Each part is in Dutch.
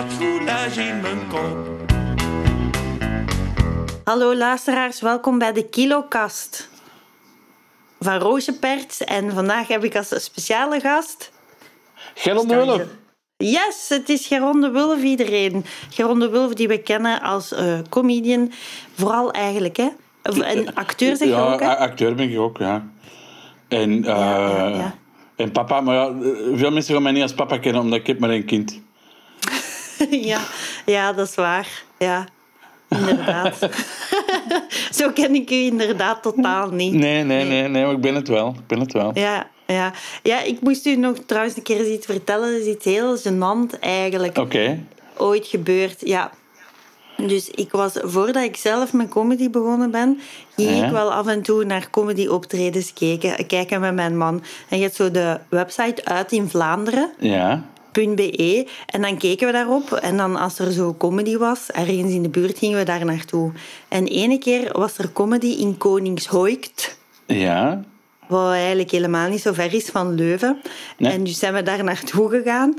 wat soulagé mijn kop. Hallo luisteraars, welkom bij de Kilokast van Roosje Perts. En vandaag heb ik als speciale gast... Geron de Wulf. Yes, het is Geron de Wulf iedereen. Geron de Wulf die we kennen als eh, comedian. Vooral eigenlijk, hè. Een acteur zeg je ja, ook, hè? acteur ben ik ook, ja. En, eh, ja, ja. en papa, maar ja, veel mensen gaan mij niet als papa kennen, omdat ik heb maar één kind. ja, ja, dat is waar. Ja, inderdaad. Zo ken ik u inderdaad totaal niet. Nee, nee, nee, nee, maar ik ben het wel. Ik ben het wel. Ja, ja. ja, ik moest u nog trouwens een keer eens iets vertellen. Dat is iets heel gênant eigenlijk. Oké. Ooit gebeurd, ja. Dus ik was, voordat ik zelf met comedy begonnen ben, ging Ja. ik wel af en toe naar comedy optredens kijken, kijken met mijn man. En je hebt zo de website uit in Vlaanderen. Ja. .be en dan keken we daarop en dan als er zo comedy was, ergens in de buurt gingen we daar naartoe. En ene keer was er comedy in Koningshoekt, Ja. wat eigenlijk helemaal niet zo ver is van Leuven. Nee. En dus zijn we daar naartoe gegaan.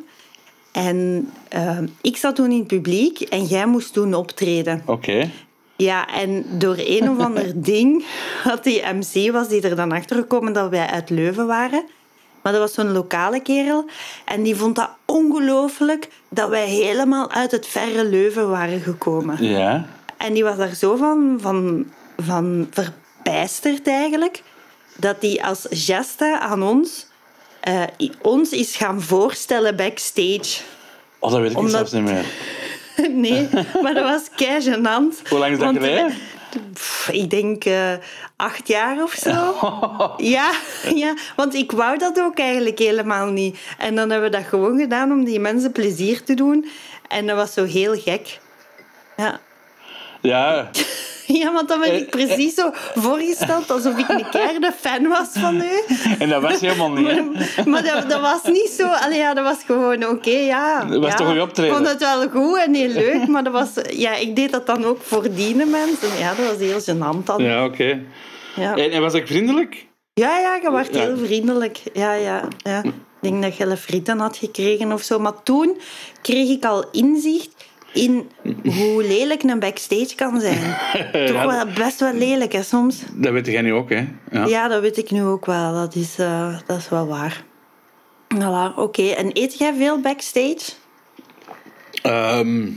En eh, ik zat toen in het publiek en jij moest toen optreden. Oké. Ja, en door een of ander ding had die MC was die er dan achter gekomen dat wij uit Leuven waren. Maar dat was zo'n lokale kerel. En die vond dat ongelooflijk dat wij helemaal uit het verre Leuven waren gekomen. Ja. En die was daar zo van, van, van verbijsterd eigenlijk, dat hij als geste aan ons, i- ons is gaan voorstellen backstage. Oh, dat weet ik Omdat- zelfs niet meer. nee, maar dat was kei gênant. Hoe lang is dat geleden? Pff, ik denk eh, acht jaar of zo. Ja, ja, want ik wou dat ook eigenlijk helemaal niet. En dan hebben we dat gewoon gedaan om die mensen plezier te doen. En dat was zo heel gek. Ja. Ja. Ja, want dan werd ik Eh, precies zo voorgesteld alsof ik een keiharde fan was van u. En dat was helemaal niet, hè? Maar, maar dat, dat was niet zo... Allee, ja, dat was gewoon oké, ja. Dat was ja. toch een optreden? Ik vond het wel goed en heel leuk, maar dat was... Ja, ik deed dat dan ook voor die mensen. Ja, dat was heel gênant dan. Ja, oké. Ja, En, en was ik vriendelijk? ja, ja je werd Ja. heel vriendelijk. Ja, ja, ja. Ik denk dat je frieten had gekregen of zo. Maar toen kreeg ik al inzicht in hoe lelijk een backstage kan zijn. Toch wel best wel lelijk, hè, soms. Dat weet jij nu ook, hè? Ja. Ja, dat weet ik nu ook wel. Dat is, eh, dat is wel waar. Voilà, oké. En eet jij veel backstage? Ehm,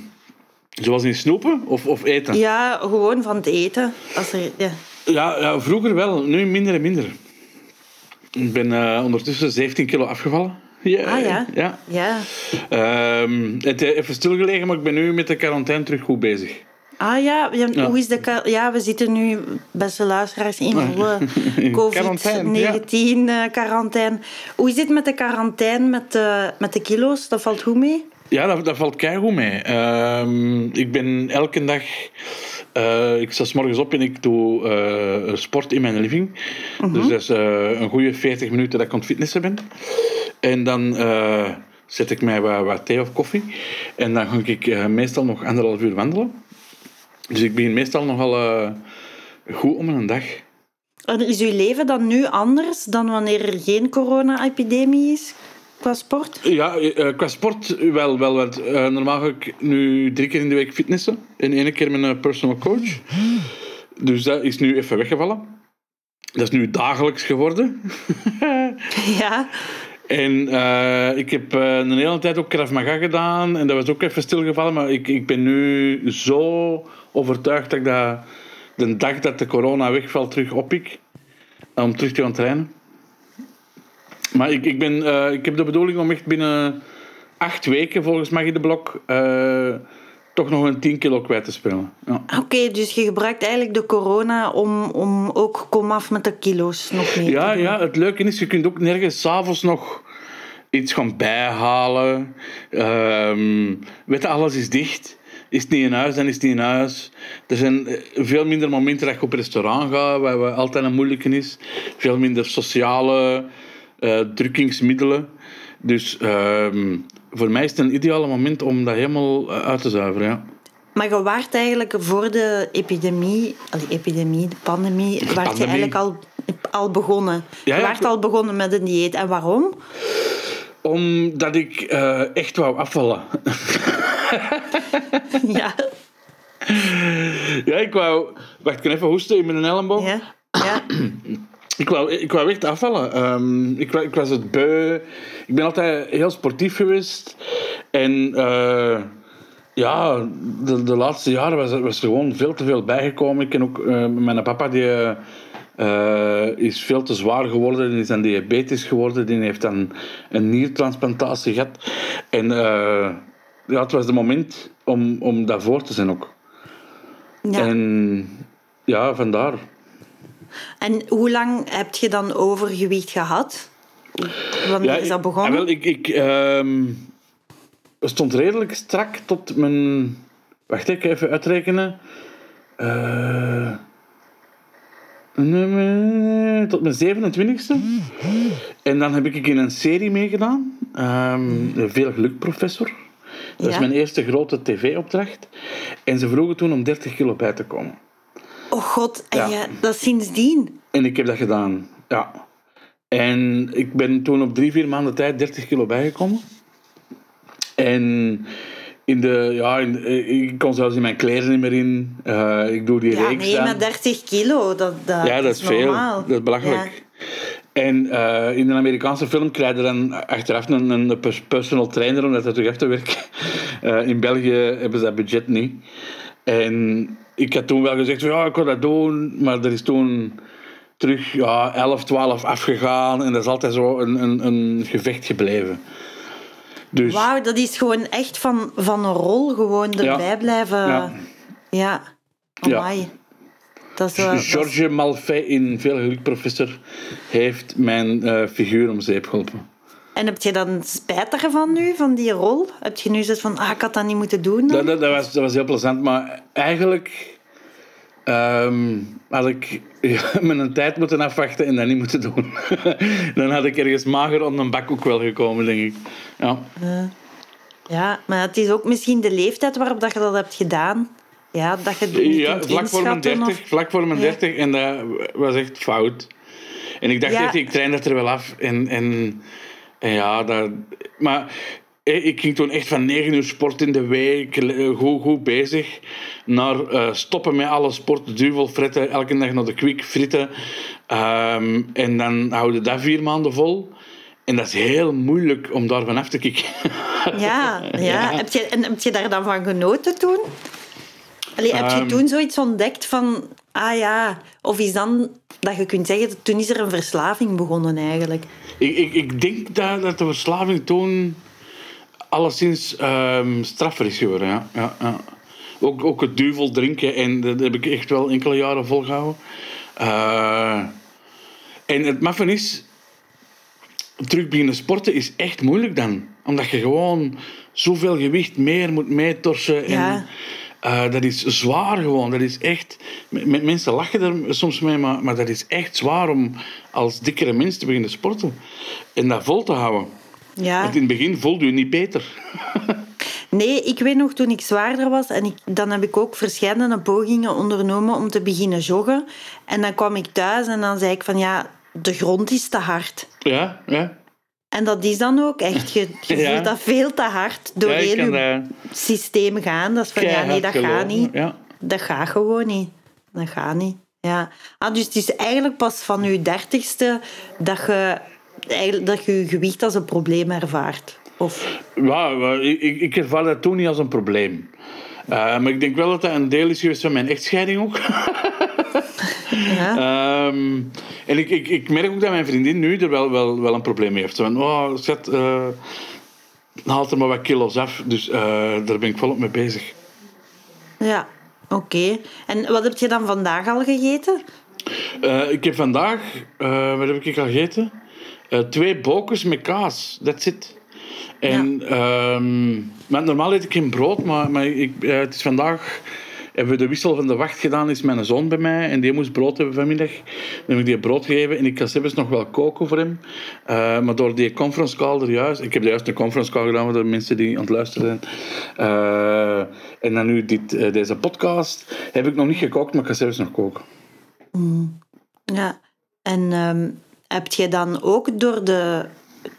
zoals in snoepen of, of eten? Ja, gewoon van het eten. Als er, ja. Ja, ja, vroeger wel. Nu minder en minder. Ik ben eh, ondertussen 17 kilo afgevallen. Ja, Ah ja? ja. ja. Ehm, het heeft even stilgelegen, maar ik ben nu met de quarantaine terug goed bezig. Ah ja, ja, Ja. hoe is de... Ja, we zitten nu, beste luisteraars, in volle COVID-19 eh, quarantaine. Hoe is het met de quarantaine, met de, met de kilo's? Dat valt goed mee? Ja, dat, dat valt keigoed mee. Ehm, ik ben elke dag... eh, ik sta 's morgens op en ik doe eh, sport in mijn living. Dus dat is eh, een goede 40 minuten dat ik aan het fitnessen ben. En dan zet ik mij wat, wat thee of koffie. En dan ga ik meestal nog anderhalf uur wandelen. Dus ik begin meestal nogal goed om een dag. En is uw leven dan nu anders dan wanneer er geen corona-epidemie is qua sport? Ja, eh, qua sport wel. wel want, eh, normaal ga ik nu drie keer in de week fitnessen. En één keer met een personal coach. Dus dat is nu even weggevallen. Dat is nu dagelijks geworden. Ja. En eh, ik heb eh, een hele tijd ook Krav Maga gedaan. En dat was ook even stilgevallen. Maar ik, ik ben nu zo overtuigd dat ik dat de dag dat de corona wegvalt terug oppik. Om terug te gaan trainen. Maar ik, ik, ben, eh, ik heb de bedoeling om echt binnen acht weken, volgens Maggie de Blok, eh, toch nog een 10 kilo kwijt te spelen. Ja. Oké, dus je gebruikt eigenlijk de corona om, om ook komaf met de kilo's nog mee Ja, te doen. ja, het leuke is, je kunt ook nergens s'avonds nog iets gaan bijhalen. Weet je, alles is dicht. Is het niet in huis, dan is het niet in huis. Er zijn eh, veel minder momenten dat je op restaurant gaat, waar altijd een moeilijke is. Veel minder sociale drukkingsmiddelen. Dus ehm, voor mij is het een ideale moment om dat helemaal eh, uit te zuiveren. Ja. Maar je waart eigenlijk voor de epidemie, allee, epidemie, de pandemie, waart je eigenlijk al, al begonnen. Ja, je waart al begonnen met een dieet. En waarom? Omdat ik eh, echt wou afvallen. ja. Ja, ik wou... Wacht, ik kan even hoesten in mijn elleboog. Ja. Ja. Ik wou, ik wou echt afvallen. Ehm, ik, ik was het beu. Ik ben altijd heel sportief geweest. En eh, ja, de, de laatste jaren was er, was er gewoon veel te veel bijgekomen. Ik ken ook eh, mijn papa, die eh, is veel te zwaar geworden. Die is dan diabetes geworden. Die heeft dan een niertransplantatie gehad. En ja, het was het moment om, om daarvoor te zijn ook. ja. En ja, vandaar. En hoe lang heb je dan overgewicht gehad? Wanneer is dat begonnen? ah, wel, ik, ik ehm, stond redelijk strak tot mijn... Wacht, ik even uitrekenen. Nee, tot mijn 27e. En dan heb ik in een serie meegedaan. Ehm, Veel Geluk Professor. Dat is mijn eerste grote tv-opdracht. En ze vroegen toen om 30 kilo bij te komen. Oh god, en Ja. dat sindsdien? En ik heb dat gedaan, ja. En ik ben toen op drie, vier maanden tijd 30 kilo bijgekomen. En in de, ja, in, eh, ik kon zelfs in mijn kleren niet meer in. Eh, ik doe die Ja, reeks nee, maar 30 kilo, dat, dat, Ja, dat is veel. normaal. Dat is belachelijk. En eh, in een Amerikaanse film krijg je dan achteraf een, een pers- personal trainer om dat terug af te werken. In België hebben ze dat budget niet. En ik had toen wel gezegd, van, ja, ik wil dat doen. Maar er is toen terug ja, 11, 12 afgegaan. En dat is altijd zo een, een, een gevecht gebleven. Dus. Wauw, dat is gewoon echt van, van een rol gewoon erbij blijven. Ja. Ja. Ja. Dat is, Georges Malfay in Veel Geluk Professor heeft mijn eh, figuur om zeep geholpen. En heb je dan spijt ervan nu, van die rol? Heb je nu zoiets van, ah, ik had dat niet moeten doen? Dat, dat, dat was, dat was heel plezant, maar eigenlijk ehm, had ik ja, mijn tijd moeten afwachten en dat niet moeten doen. Dan had ik ergens mager een bak ook wel gekomen, denk ik. Ja. Ja, maar het is ook misschien de leeftijd waarop dat je dat hebt gedaan. Ja, dat je het Ja, vlak voor mijn inschatten 30, of- vlak voor mijn Ja. 30 en dat was echt fout. En ik dacht Ja. echt, ik train dat er wel af. En, en ja, dat, maar eh, ik ging toen echt van 9 uur sport in de week, eh, goed, goed bezig, naar eh, stoppen met alle sport, duvel, fretten, elke dag naar de kwik, fritten. Ehm, en dan houden dat vier maanden vol. En dat is heel moeilijk om daarvan af te kicken. Ja, ja. Heb, je, en heb je daar dan van genoten toen? Allee, heb je Ehm. toen zoiets ontdekt van... Ah ja, of is dan dat je kunt zeggen... Toen is er een verslaving begonnen eigenlijk. Ik, ik, ik denk dat, dat de verslaving toen alleszins ehm straffer is geworden. Ja. Ja. Ook, ook het duvel drinken, en dat heb ik echt wel enkele jaren volgehouden. Eh, en het maffen is, terug beginnen sporten is echt moeilijk dan. Omdat je gewoon zoveel gewicht meer moet meetorsen. En, Ja. Eh, dat is zwaar gewoon. Dat is echt... m- Mensen lachen er soms mee, maar, maar dat is echt zwaar om als dikkere mens te beginnen sporten. En dat vol te houden. Ja. Want in het begin voelde je niet beter. Nee, ik weet nog toen ik zwaarder was en ik, dan heb ik ook verschillende pogingen ondernomen om te beginnen joggen. En dan kwam ik thuis en dan zei ik van ja, de grond is te hard. Ja, ja. En dat is dan ook echt, je, je Ja. voelt dat veel te hard door ja, heel je systeem gaan. Dat is van ja, nee, dat gaat niet. Ja. Dat gaat gewoon niet. Dat gaat niet. Ja. Ah, dus het is eigenlijk pas van je dertigste dat je, eigenlijk, dat je je gewicht als een probleem ervaart. Of, Ja, ik, ik ervaar dat toen niet als een probleem. Eh, maar ik denk wel dat dat een deel is geweest van mijn echtscheiding ook. ja. Ehm, en ik, ik, ik merk ook dat mijn vriendin nu er wel, wel, wel een probleem mee heeft. Van, oh, schat, eh haalt er maar wat kilo's af. Dus eh, daar ben ik volop mee bezig. ja. Oké. En wat heb je dan vandaag al gegeten? Eh, ik heb vandaag, wat heb ik al gegeten? Twee bokens met kaas, that's it. En, ehm, maar normaal eet ik geen brood, maar, maar ik, het is vandaag... Hebben we de wissel van de wacht gedaan, is mijn zoon bij mij en die moest brood hebben vanmiddag. Dan heb ik die brood gegeven en ik kan zelfs nog wel koken voor hem. Eh, maar door die conference call er juist... Ik heb juist een conference call gedaan voor de mensen die aan het luisteren zijn. Eh, en dan nu dit, eh, deze podcast. Heb ik nog niet gekookt, maar ik kan zelfs nog koken. Ja. En ehm, heb je dan ook door de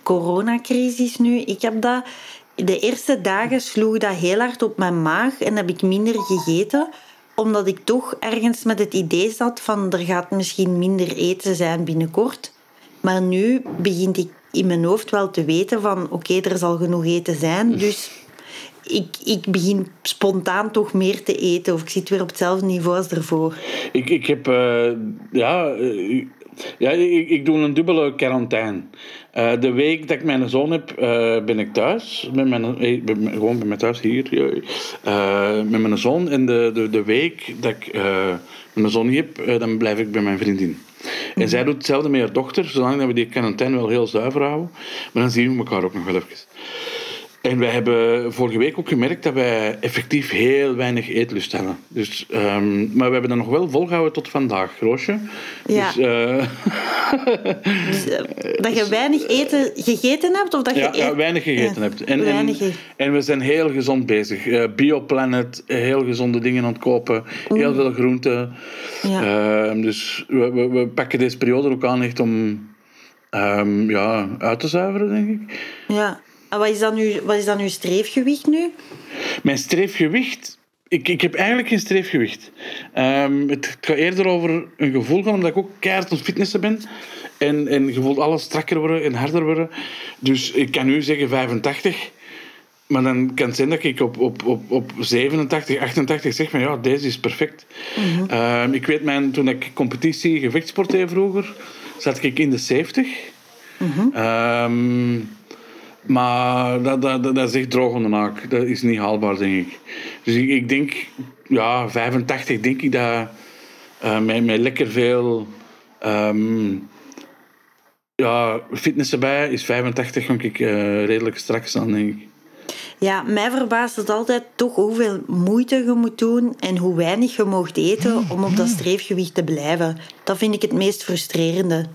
coronacrisis nu, ik heb dat, de eerste dagen sloeg dat heel hard op mijn maag en heb ik minder gegeten omdat ik toch ergens met het idee zat van er gaat misschien minder eten zijn binnenkort. Maar nu begint ik in mijn hoofd wel te weten van oké, er zal genoeg eten zijn. Dus ik, ik begin spontaan toch meer te eten. Of ik zit weer op hetzelfde niveau als ervoor. Ik, ik heb... eh, ja, eh, ja ik, ik doe een dubbele quarantaine. Eh, de week dat ik mijn zoon heb, eh, ben ik thuis. Met mijn, eh, gewoon bij mijn thuis hier. met mijn zoon. En de, de, de week dat ik mijn zoon niet heb, dan blijf ik bij mijn vriendin. En zij doet hetzelfde met haar dochter, zolang dat we die quarantaine wel heel zuiver houden. Maar dan zien we elkaar ook nog wel even. En wij hebben vorige week ook gemerkt dat wij effectief heel weinig eetlust hebben. Dus, ehm, maar we hebben dat nog wel volgehouden tot vandaag, Roosje. Ja. Dus, eh, Dus, eh, dat je weinig eten gegeten hebt? Of dat je ja, weinig gegeten Ja, hebt. En, en, weinig en we zijn heel gezond bezig. Eh, Bioplanet, heel gezonde dingen aan het kopen. Heel veel groenten. Ja. Ehm, dus we, we, we pakken deze periode ook aan echt om ehm, ja, uit te zuiveren, denk ik. Ja. En wat is, dan uw, wat is dan uw streefgewicht nu? Mijn streefgewicht... Ik, ik heb eigenlijk geen streefgewicht. Ehm, het gaat eerder over een gevoel van, omdat ik ook keihard aan fitnessen ben. En, en je voelt alles strakker worden en harder worden. Dus ik kan nu zeggen 85. Maar dan kan het zijn dat ik op, op, op, op 87, 88 zeg van ja, deze is perfect. Ehm, ik weet, mijn, toen ik competitie gevechtsport deed vroeger, zat ik in de 70. Ehm, maar dat, dat, dat, dat is echt droog onder naak. Dat is niet haalbaar, denk ik. Dus ik, ik denk, ja, 85 denk ik dat eh, met, met lekker veel ehm, ja, fitness erbij is 85 ga ik eh, redelijk straks aan, denk ik. Ja, mij verbaast het altijd toch hoeveel moeite je moet doen en hoe weinig je mocht eten om op dat streefgewicht te blijven. Dat vind ik het meest frustrerende.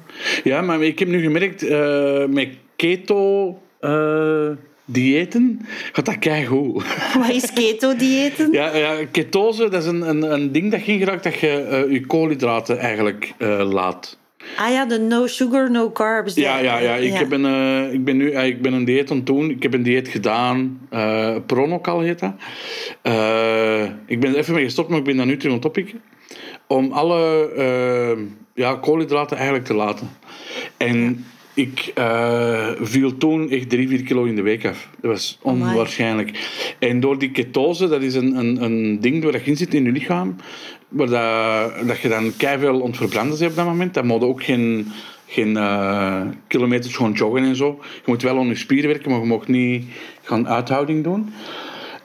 Ja, maar ik heb nu gemerkt, eh, met keto eh, diëten gaat dat keigoed. Wat is keto-diëten? Ja, ja, ketose, dat is een, een, een ding dat ging geraakt dat je eh, je koolhydraten eigenlijk eh, laat. Ah ja, de no sugar, no carbs. Ja, ja, ja. Ik, Heb een, ik ben nu ik ben een dieet aan het doen. Ik heb een dieet gedaan. eh Pronokal heet dat. Eh, ik ben er even mee gestopt, maar ik ben dat nu terug aan het oppikken. Om alle ja, koolhydraten eigenlijk te laten. En ik eh, viel toen echt 3, 4 kilo in de week af. Dat was onwaarschijnlijk. En door die ketose, dat is een, een, een ding waar je in zit in je lichaam, waar dat, dat je dan keiveel ontverbranden bent op dat moment. Dan moet ook geen, geen eh, kilometers gewoon joggen en zo. Je moet wel aan je spieren werken, maar je mag niet gaan uithouding doen.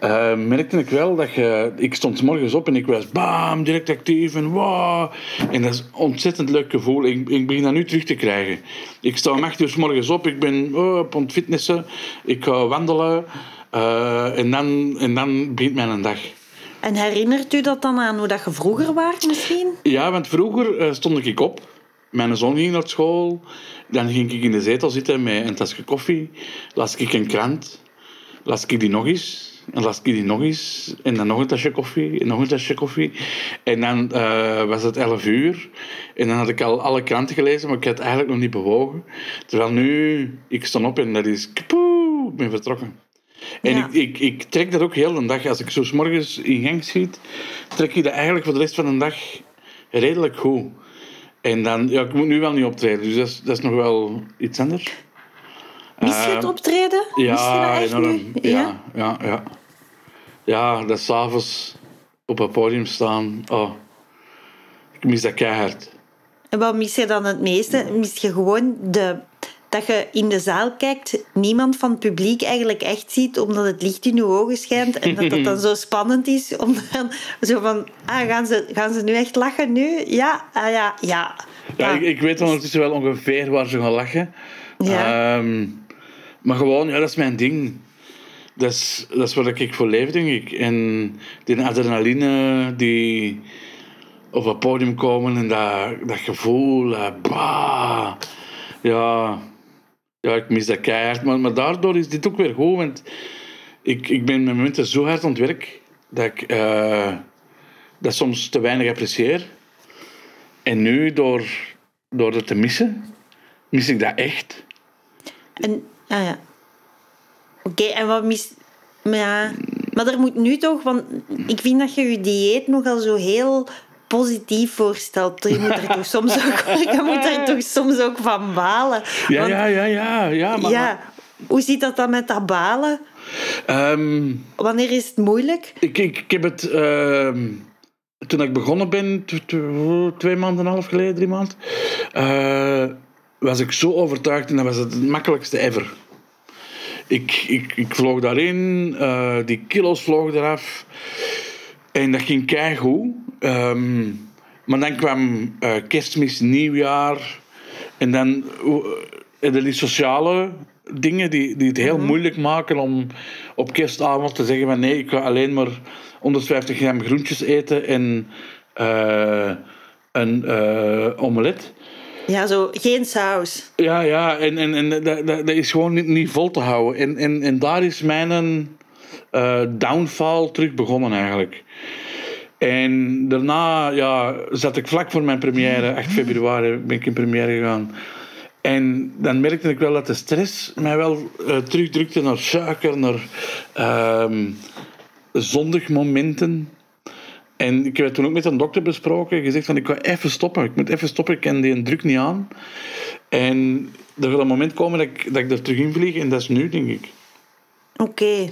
Eh, merkte ik wel dat je... Ik stond morgens op en ik was bam, direct actief en wow. En dat is een ontzettend leuk gevoel. Ik, ik begin dat nu terug te krijgen. Ik sta om 8 uur morgens op, ik ben oh, op het fitnessen, ik ga wandelen. eh, en, dan, en dan begint mijn dag. En herinnert u dat dan aan hoe dat je vroeger waart misschien? Ja, want vroeger eh, stond ik op. Mijn zoon ging naar school. Dan ging ik in de zetel zitten met een tasje koffie. Las ik een krant. Las ik die nog eens. En las ik die nog eens. En dan nog een tasje koffie. En nog een tasje koffie. En dan eh, was het 11 uur. En dan had ik al alle kranten gelezen, maar ik had eigenlijk nog niet bewogen. Terwijl nu, ik stond op en dat is kapoe, ik ben vertrokken. En Ja. ik, ik, ik trek dat ook heel de dag. Als ik zo 's morgens in gang schiet, trek ik dat eigenlijk voor de rest van de dag redelijk goed. En dan, ja, ik moet nu wel niet optreden, dus dat is, dat is nog wel iets anders. Mis je het Eh, optreden? Je Ja, enorm. Ja, ja, ja. Ja, dat s'avonds op het podium staan. Oh, ik mis dat keihard. En wat mis je dan het meeste? Mis je gewoon de, dat je in de zaal kijkt, niemand van het publiek eigenlijk echt ziet, omdat het licht in je ogen schijnt en dat dat dan zo spannend is om dan zo van, ah, gaan ze, gaan ze nu echt lachen nu? Ja, ah ja, ja. Ja, Ah. ik, ik weet ondertussen wel ongeveer waar ze gaan lachen. Ja. Ehm, maar gewoon, ja, dat is mijn ding. Dat is, dat is wat ik voor leef, denk ik. En die adrenaline die op het podium komen en dat, dat gevoel, eh, bah, ja, ja, ik mis dat keihard. Maar, maar daardoor is dit ook weer goed, want ik, ik ben met momenten zo hard aan het werk dat ik eh, dat soms te weinig apprecieer. En nu, door, door het te missen, mis ik dat echt. En, ah ja. Oké, en wat mis... Maar, ja, maar er moet nu toch... Want ik vind dat je je dieet nogal zo heel positief voorstelt. Je moet er toch soms ook, je moet er toch soms ook van balen. Ja, Want- ja, ja, ja. ja, maar, ja. Hoe zit dat dan met dat balen? Ehm, Wanneer is het moeilijk? ik, ik, ik heb het... ehm, toen ik begonnen ben, twee maanden en een half geleden, drie maanden, eh, was ik zo overtuigd en dat was het makkelijkste ever. Ik, ik, ik vloog daarin, eh, die kilo's vlogen eraf. En dat ging keigoed. Ehm maar dan kwam eh, kerstmis, nieuwjaar. En dan uh, die sociale dingen die, die het heel moeilijk maken om op kerstavond te zeggen van nee, ik ga alleen maar 150 gram groentjes eten en eh, een eh, omelet. Ja, zo geen saus. Ja, ja, en, en, en dat, dat, is gewoon niet, niet vol te houden. En, en, en daar is mijn eh, downfall terug begonnen eigenlijk. En daarna ja, zat ik vlak voor mijn première, 8 februari ben ik in première gegaan. En dan merkte ik wel dat de stress mij wel eh, terugdrukte naar suiker, naar ehm zondig momenten. En ik heb toen ook met een dokter besproken. Gezegd van ik ga even stoppen. Ik moet even stoppen. Ik ken die druk niet aan. En er gaat een moment komen dat ik, dat ik er terug in vlieg. En dat is nu, denk ik. Oké.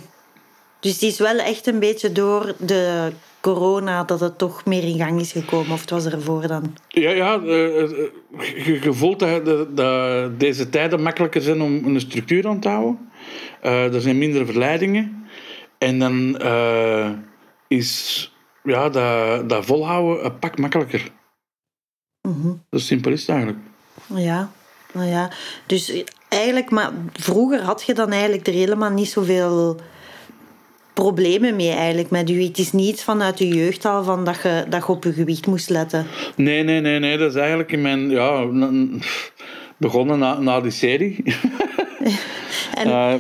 Dus die is wel echt een beetje door de corona dat het toch meer in gang is gekomen. Of het was ervoor dan? Ja, ja eh, eh, je, je voelt dat, dat, dat deze tijden makkelijker zijn om een structuur aan te houden. Eh, er zijn minder verleidingen. En dan eh, is ja, dat, dat volhouden een pak makkelijker. Dat is simpel is het eigenlijk. Ja. Nou ja. Dus eigenlijk, maar vroeger had je dan eigenlijk er helemaal niet zoveel problemen mee eigenlijk met u. Het is niet vanuit je jeugd al van dat je, dat je op je gewicht moest letten. Nee, nee, nee, nee. Dat is eigenlijk in mijn... Ja, begonnen na, na die serie. En Eh,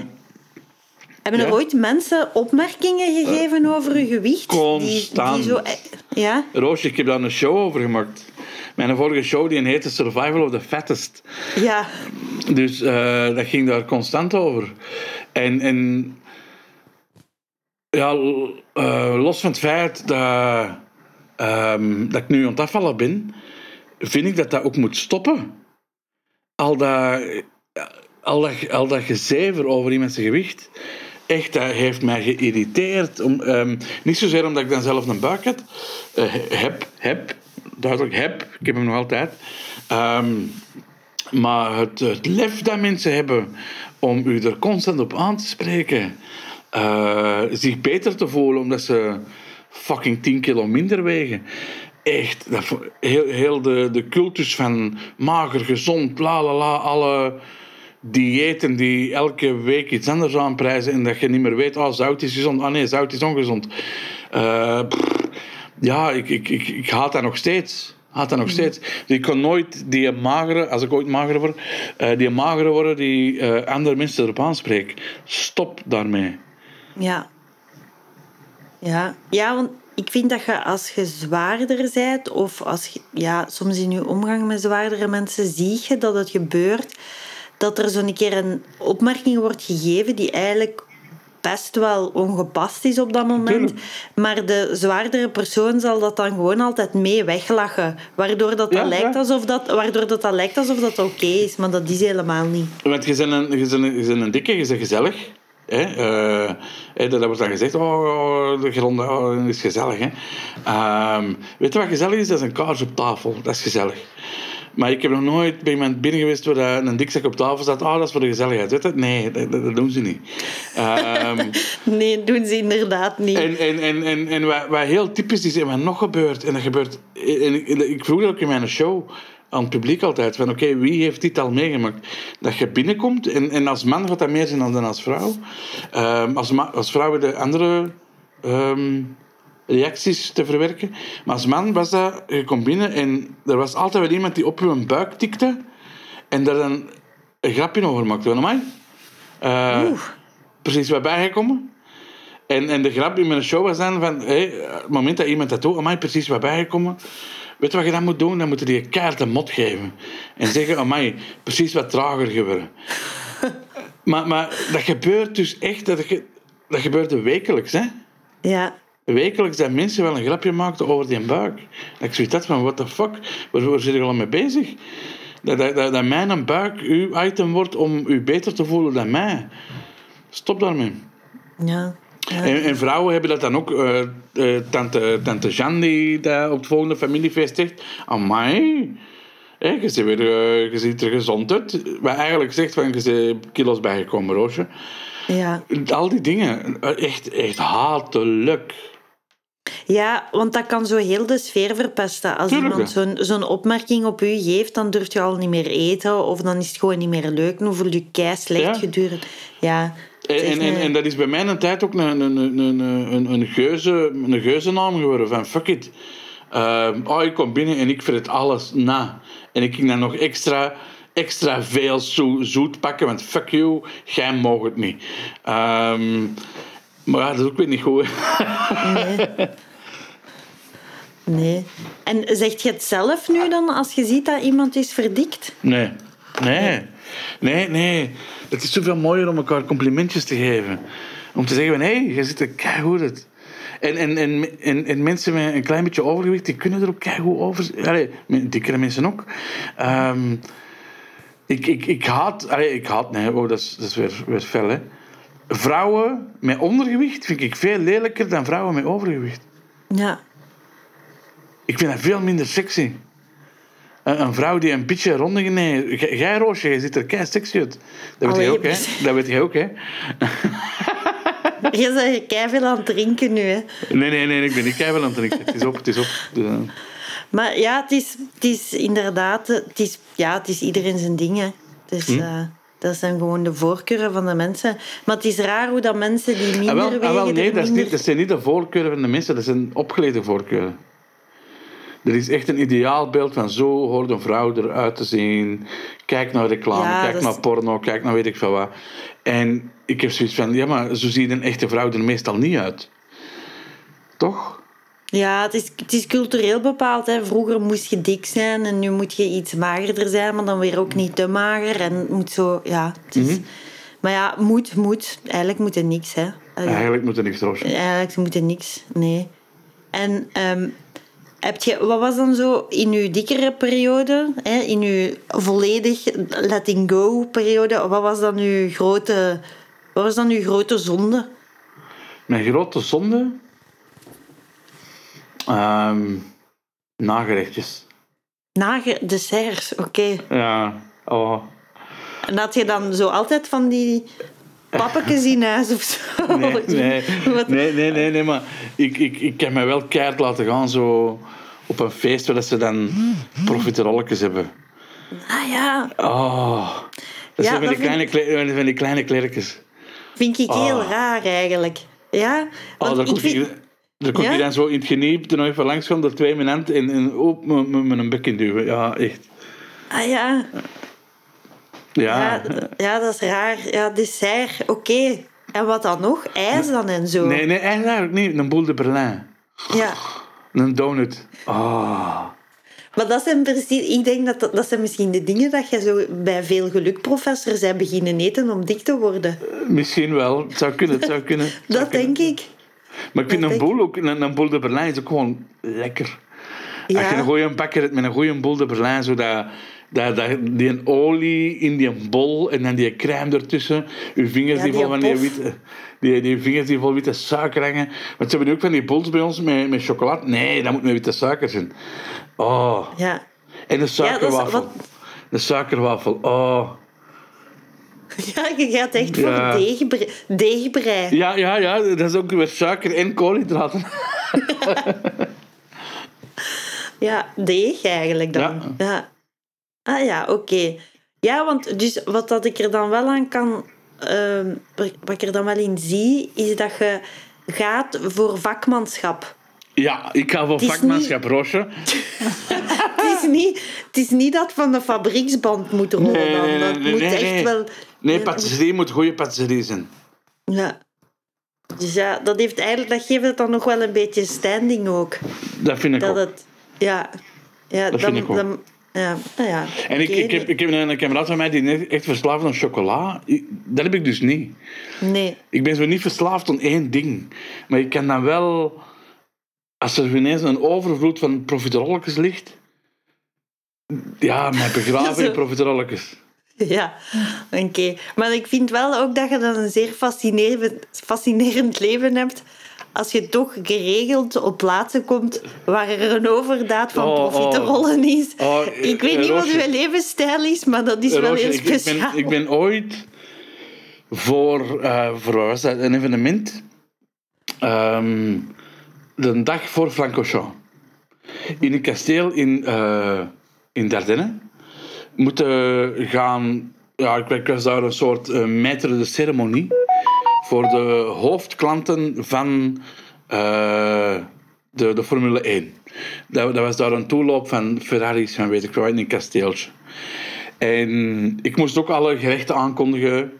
hebben er ooit mensen opmerkingen gegeven over je gewicht? Constant. die zo, ja? Roosje, ik heb daar een show over gemaakt. Mijn vorige show die heette Survival of the Fattest. Ja. Dus eh, dat ging daar constant over. En, en ja, eh, los van het feit dat, ehm, dat ik nu aan het afvallen ben, vind ik dat dat ook moet stoppen. Al dat, al dat, al dat gezever over iemand zijn gewicht, echt, dat heeft mij geïrriteerd. Om, ehm, niet zozeer omdat ik dan zelf een buik had, eh, heb, heb, duidelijk heb, ik heb hem nog altijd. Ehm, maar het, lef dat mensen hebben om u er constant op aan te spreken, eh, zich beter te voelen omdat ze fucking 10 kilo minder wegen. Echt, dat, heel, heel de, de cultus van mager, gezond, la la la, alle diëten die elke week iets anders aanprijzen en dat je niet meer weet, oh, zout is gezond, ah nee, zout is ongezond. Eh, pff, ja, ik, ik, ik, ik haat dat nog steeds. Haat dat nog steeds. Dus ik kan nooit die magere, als ik ooit mager word, eh, die magere worden die eh, andere mensen erop aanspreken. Stop daarmee. Ja. Ja. ja, want ik vind dat je als je zwaarder bent, of als je, ja, soms in je omgang met zwaardere mensen, zie je dat het gebeurt, dat er zo'n keer een opmerking wordt gegeven die eigenlijk best wel ongepast is op dat moment. Maar de zwaardere persoon zal dat dan gewoon altijd mee weglachen. Waardoor dat, dat, Ja, lijkt, alsof dat, waardoor dat, dat lijkt alsof dat oké is. Maar dat is helemaal niet. Want je bent een, je bent een, je bent een dikke, je bent gezellig. Hè? Eh, hè, dat wordt dan gezegd, oh, oh, de grond oh, is gezellig. Hè? Ehm, weet je wat gezellig is? Dat is een kaars op tafel. Dat is gezellig. Maar ik heb nog nooit bij iemand binnen geweest waar een dikzak op tafel staat. Oh, dat is voor de gezelligheid. Weet? Nee, dat, doen ze niet. Ehm, Nee, doen ze inderdaad niet. en en, en, en, en wat, wat heel typisch is en wat nog gebeurt, en dat gebeurt. En ik, ik vroeg dat ook in mijn show aan het publiek altijd: van oké, wie heeft dit al meegemaakt? Dat je binnenkomt, en, en als man gaat dat meer zijn dan als vrouw. Ehm, als, als vrouw de andere ehm, reacties te verwerken. Maar als man was dat, je komt binnen en er was altijd wel iemand die op je buik tikte en daar dan een grapje over maakte. Van, amai, eh, precies wat bijgekomen. En, en de grap in mijn show was dan van, hé, het moment dat iemand dat doet, amai, precies wat bijgekomen. Weet je wat je dan moet doen? Dan moet je die kaart een mot geven. En zeggen, amai, precies wat trager geworden. Maar, maar dat gebeurt dus echt, dat, dat gebeurt wekelijks, hè? Ja. Wekelijks dat mensen wel een grapje maakten over die buik. Dat ik zoiets had van, what the fuck, waar, waar zit je al mee bezig? Dat, dat, dat, dat mijn buik uw item wordt om u beter te voelen dan mij. Stop daarmee. Ja. ja. En, en vrouwen hebben dat dan ook. eh, eh, tante, tante Jeanne die dat op het volgende familiefeest zegt. Amai, hè, je, ziet weer, eh, je ziet er gezond uit. Wat eigenlijk zegt van, je bent kilo's bijgekomen, Roosje. ja. Al die dingen, echt, echt hatelijk. Ja, want dat kan zo heel de sfeer verpesten. Als Tuurlijk, iemand zo'n zo'n opmerking op u geeft, dan durft je al niet meer eten. Of dan is het gewoon niet meer leuk. Dan voel je kei slecht Ja. gedurende. Ja. En, en, echt en, dat is bij mij een tijd ook een, een, een, een, een, een, geuze, een geuzennaam geworden. Van fuck it. Ehm, oh, ik kom binnen en ik het alles na. En ik ging dan nog extra, extra veel zo, zoet pakken, want fuck you, jij mag het niet. Ehm, maar ja, dat is ook weer niet goed. Nee. En zegt je het zelf nu dan, als je ziet dat iemand is verdikt? Nee. Nee. Nee, nee. Het is zoveel mooier om elkaar complimentjes te geven. Om te zeggen van, hé, hey, je ziet er keigoed uit. En, en, en, en, en mensen met een klein beetje overgewicht, die kunnen er ook keigoed over... Allee, dikkere mensen ook. Ehm, ik, ik, ik haat... Allee, ik haat... Nee, oh, dat is, dat is weer, weer fel, hè. Vrouwen met ondergewicht vind ik veel lelijker dan vrouwen met overgewicht. Ja. Ik vind dat veel minder sexy. Een, een vrouw die een beetje ronde... Nee, jij- jij Roosje, je ziet er kei sexy uit. Dat weet je ook, hè? Dat weet je ook, hè? Je bent kei veel aan het drinken nu, hè. Nee, nee, nee, ik ben niet keihard aan het drinken. Het is op, het is op. Maar ja, het is, het is inderdaad... Het is, ja, het is iedereen zijn ding, hè. Dus, Hm? eh, dat zijn gewoon de voorkeuren van de mensen. Maar het is raar hoe dat mensen die minder Ah, wel, wegen... ah, wel, nee, dat, is niet, dat zijn niet de voorkeuren van de mensen, dat zijn opgeleide voorkeuren. Er is echt een ideaalbeeld van zo hoort een vrouw eruit te zien. Kijk naar reclame, Ja, kijk naar is- porno, kijk naar weet ik veel wat. En ik heb zoiets van, ja, maar zo ziet een echte vrouw er meestal niet uit. Toch? Ja, het is, het is cultureel bepaald. Hè. Vroeger moest je dik zijn en nu moet je iets magerder zijn, maar dan weer ook niet te mager. En het moet zo, ja. Het is, Mhm. Maar ja, moet, moet. Eigenlijk moet er niks, hè. Allee, Eigenlijk moet er niks roosje. Eigenlijk moet er niks, nee. En ehm, heb je, wat was dan zo in uw dikkere periode, hè, in uw volledig letting go periode, wat was dan uw grote, wat was dan uw grote zonde? Mijn grote zonde... Ehm, nagerechtjes. Nage desserts, oké. Ja, oh... En had je dan zo altijd van die pappetjes in huis of zo? Nee, nee, nee, nee, nee, nee, maar ik, ik, ik heb mij wel keihard laten gaan zo op een feest waar ze dan profiterolletjes hebben. Ah ja, Oh, dat Ja, zijn van die, kleine, kle- van die kleine klerkjes. vind ik heel Ah. raar eigenlijk. Ja, Oh, want kon ik vind... ik, daar kon Ja? ik dan zo in het geniep er nog even langs gaan, door twee mijn hand en, en op met mijn bek in duwen. Ja, echt. Ah ja, Ja. ja, ja, dat is raar. Ja, dessert, oké. En wat dan nog? IJs dan en zo? Nee, nee, eigenlijk niet. Een boel de Berlin. Ja. Een donut. Oh. Maar dat zijn precies... Ik denk dat dat, dat zijn misschien de dingen dat je zo bij veel gelukprofessors bent beginnen eten om dik te worden. Misschien wel. Het zou kunnen, het zou kunnen. Het zou Dat kunnen. denk ik. Maar ik vind een boel ook, een, een boel de Berlijn is ook gewoon lekker. Als je een Ja, goeie bakker hebt met een goede boel de Berlijn, zo dat, dat, die een olie in die bol en dan die crème ertussen, uw vingers Ja, die die vol van die witte, die, die vingers die vol witte suiker hangen. Want ze hebben nu ook van die bols bij ons met, met chocolade. Nee, dat moet met witte suiker zijn. Oh, ja. en een suikerwafel. wat- Een suikerwafel, oh. Ja, je gaat echt voor Ja. deegbre deegbrei. Ja, ja, ja, dat is ook weer suiker en koolhydraten. Ja, deeg eigenlijk dan. Ja. Ja. Ah ja, oké. Ja, want dus wat dat ik er dan wel aan kan... ehm, wat ik er dan wel in zie, is dat je gaat voor vakmanschap. Ja, ik ga voor vakmanschap, Roosje. Het is, niet, het is niet dat van de fabrieksband moet rollen dan. Dat moet echt wel... Nee, patisserie moet goede patisserie zijn. Ja. Dus ja, dat, heeft eigenlijk, dat geeft het dan nog wel een beetje standing ook. Dat vind ik Dat ook. het... Ja. Ja, Dat dan, vind ik ook. dan, Ja, nou ja. En ik, ik, heb, ik heb een, kameraad van mij die net echt verslaafd is aan chocola. Dat heb ik dus niet. Nee. Ik ben zo niet verslaafd aan één ding. Maar ik kan dan wel... Als er ineens een overvloed van profiterolletjes ligt... Ja, mij begraven in profiterolletjes. Ja, oké. Maar ik vind wel ook dat je dan een zeer fascinerend, fascinerend leven hebt als je toch geregeld op plaatsen komt waar er een overdaad van Oh, oh. profiterollen is. Oh, ik weet niet wat uw levensstijl is, maar dat is wel heel ik, ik, ben, speciaal. ik ben ooit voor, eh, voor wat was dat, een evenement, ehm, de dag voor Francorchamps, in een kasteel in, eh in Dardenne, moeten gaan. Ja, ik, was daar een soort uh, de ceremonie voor de hoofdklanten van eh, de, de Formule 1. Dat, dat was daar een toeloop van Ferraris, van weet ik wel, in een kasteeltje. En ik moest ook alle gerechten aankondigen.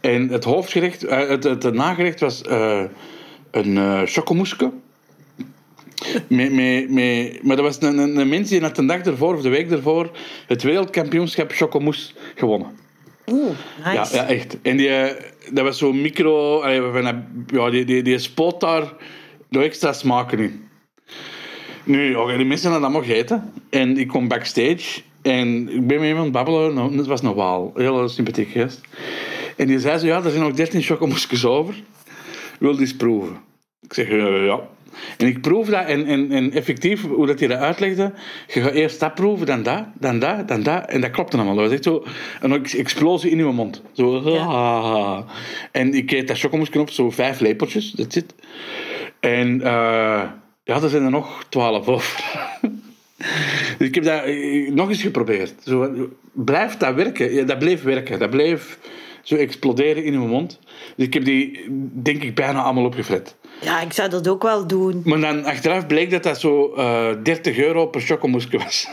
En het hoofdgerecht, eh, het, het, nagerecht was een uh, chocomouske. Met, met, met, maar dat was een, een, een mens die had de dag ervoor of de week ervoor het wereldkampioenschap chocomousse gewonnen. Oeh, nice. Ja, ja, echt. En die, eh, dat was zo'n micro... Ja, die, die, die spoot daar nog extra smaken in. Nu, die mensen hadden dat mogen eten. En ik kom backstage. En ik ben met iemand babbelen. Nou, dat was nog wel een hele sympathiek gast. En die zei zo, ja, er zijn nog 13 chocomoesjes over. Wil die eens proeven? Ik zeg, eh, ja. En ik proef dat en, en, en effectief, hoe dat hij dat uitlegde, je gaat eerst dat proeven, dan dat, dan dat, dan dat. En dat klopte allemaal. Dat was echt zo een ex- explosie in je mond. Zo, Ja. ah. En ik eet dat chocomoesje op, zo vijf lepeltjes, dat zit. En eh, ja, er zijn er nog twaalf over. Dus ik heb dat eh, nog eens geprobeerd. Zo, blijft dat werken? Ja, dat bleef werken. Dat bleef zo exploderen in mijn mond. Dus ik heb die, denk ik, bijna allemaal opgefret. Ja, ik zou dat ook wel doen. Maar dan achteraf bleek dat dat zo eh 30 euro per chocomoesje was.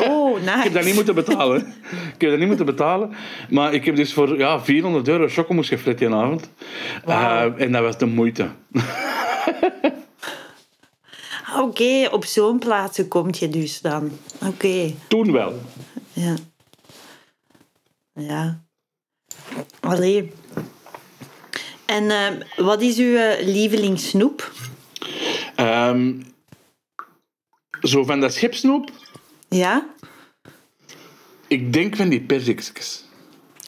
Oh, nice. Ik heb dat niet moeten betalen. ik heb dat niet moeten betalen. Maar ik heb dus voor ja, 400 euro chocomousse gefret die avond. Eh, en dat was de moeite. Oké, op zo'n plaatsen kom je dus dan. Oké, Toen wel. ja. Ja. Allee. En eh, wat is uw eh, lievelingssnoep? Ehm, zo van dat schipsnoep. Ja? Ik denk van die perzikjes.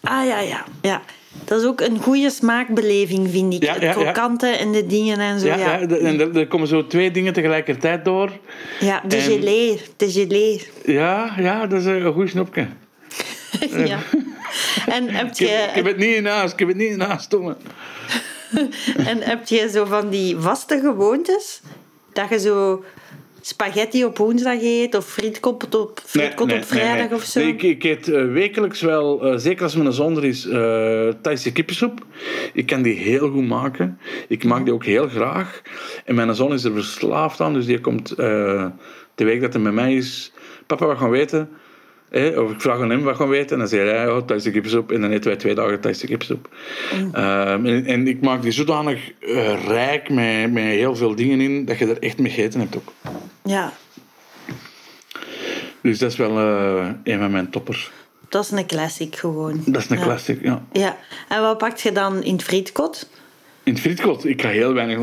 Ah ja, ja. ja. Dat is ook een goede smaakbeleving, vind ik. Ja, krokante en de dingen en zo. Ja, Ja, ja. de- en er, komen zo twee dingen tegelijkertijd door. Ja, de En-. De. Ja, ja dat is een goed snoepje. ja. En heb Ik heb, ik heb je, het niet in huis. Ik heb het niet in huis, Tomme. en heb je zo van die vaste gewoontes? Dat je zo spaghetti op woensdag eet of frietkot op, frietkot op vrijdag nee. of zo? Nee, ik, ik eet eh, wekelijks wel, eh, zeker als mijn zonder is, eh Thaise kippensoep. Ik kan die heel goed maken. Ik maak die ook heel graag. En mijn zoon is er verslaafd aan, dus die komt de week dat hij met mij is. Papa, wat gaan we of ik vraag aan hem wat gaan we weten. En dan zegt hij, oh, Thaise kippensoep. En dan eten wij twee dagen Thaise kippensoep. Ehm, en, en ik maak die zodanig eh, rijk met, met heel veel dingen in, dat je er echt mee gegeten hebt ook. Ja, Dus dat is wel eh, een van mijn toppers. dat is een classic gewoon. Dat is een ja. classic, ja. Ja. En wat pakt je dan in het frietkot? In het frietkot, ik ga heel weinig,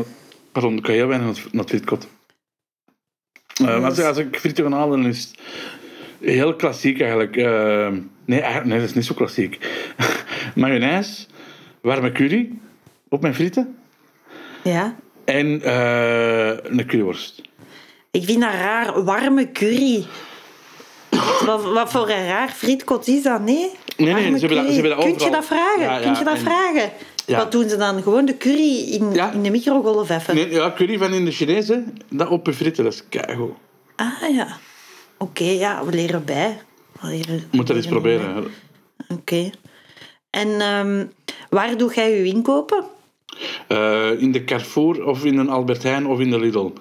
pardon, ik ga heel weinig naar het- frietkot. Eh, als, als ik frieten ga halen, is heel klassiek eigenlijk. Eh, nee, nee, dat is niet zo klassiek. Mayonaise, warme curry op mijn frieten Ja. en eh, een curryworst. Ik vind dat raar. Warme curry. wat, wat voor een raar frietkot is dat, nee? nee, Warme ze hebben dat- ze hebben dat Kun je dat vragen? Ja, ja, Kun je dat en- vragen? Ja. Wat doen ze dan? Gewoon de curry in, Ja. in de microgolf even? Nee, ja, curry van in de Chinese, dat op je frieten, dat is keigoed. Ah ja. Oké, ja, we leren bij. We leren, Je moet dat eens proberen. Oké. En ehm, waar doe jij je inkopen? Eh, in de Carrefour of in een Albert Heijn of in de Lidl.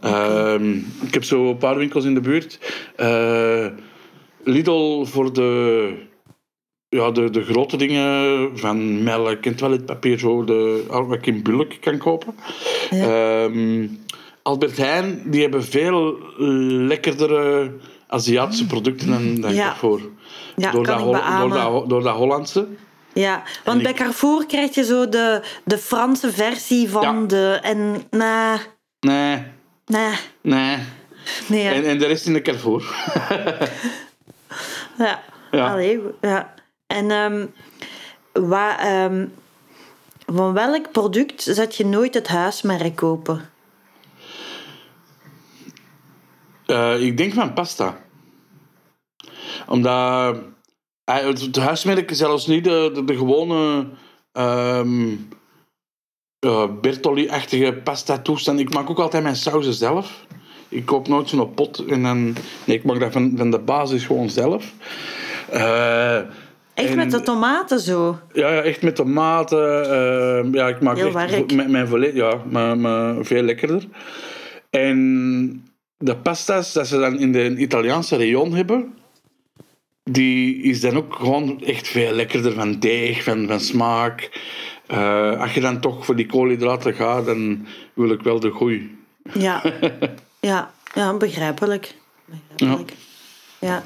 Ehm, ik heb zo een paar winkels in de buurt. Eh, Lidl voor de, ja, de, de grote dingen van melk en toiletpapier, zo de, al wat ik in bulk kan kopen. Ehm, Albert Heijn, die hebben veel lekkerdere Aziatische producten dan, dan Ja. Carrefour. Ja, door, kan dat door, dat, door dat Hollandse. Ja, want bij Carrefour krijg je zo de, de Franse versie van Ja. de... En nee, Nee, nee, nee. En, en de rest in de Carrefour. Ja. Ja. Allee, ja. En ehm, wa, ehm, van welk product zet je nooit het huismerk kopen? Eh, ik denk van pasta. Omdat eh, het, huismerk is zelfs niet de, de, de gewone ehm eh, Bertolli-achtige pasta toestand. Ik maak ook altijd mijn sauzen zelf. Ik koop nooit zo'n pot en dan... Nee, ik maak dat van, van de basis gewoon zelf. Echt en- met de tomaten zo. Ja, ja, echt met tomaten. eh, ja, ik maak Heel echt mijn, mijn ja, maar, maar veel lekkerder. En de pasta's dat ze dan in de Italiaanse rayon hebben, die is dan ook gewoon echt veel lekkerder van deeg, van, van smaak. Eh, als je dan toch voor die koolhydraten gaat, dan wil ik wel de goeie. Ja, ja, ja begrijpelijk. begrijpelijk. Ja.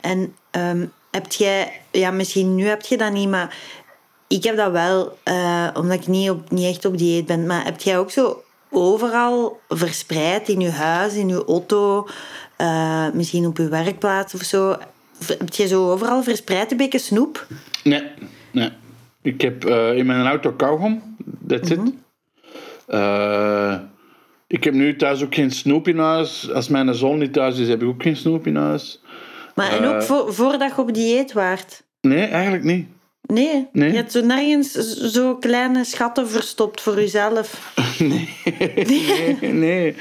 En ehm, heb jij, ja, misschien nu heb je dat niet, maar ik heb dat wel, eh, omdat ik niet, op, niet echt op dieet ben. Maar heb jij ook zo overal verspreid in je huis, in je auto, eh, misschien op je werkplaats of zo? Heb je zo overal verspreid een beetje snoep? Nee, nee. Ik heb eh, in mijn auto kauwgom. That's it. Eh, ik heb nu thuis ook geen snoep in huis. Als mijn zoon niet thuis is, heb ik ook geen snoep in huis. Maar en ook voor, voordat je op dieet waart? Nee, eigenlijk niet. Nee, Nee. je hebt zo nergens zo kleine schatten verstopt voor jezelf. Nee, nee, nee.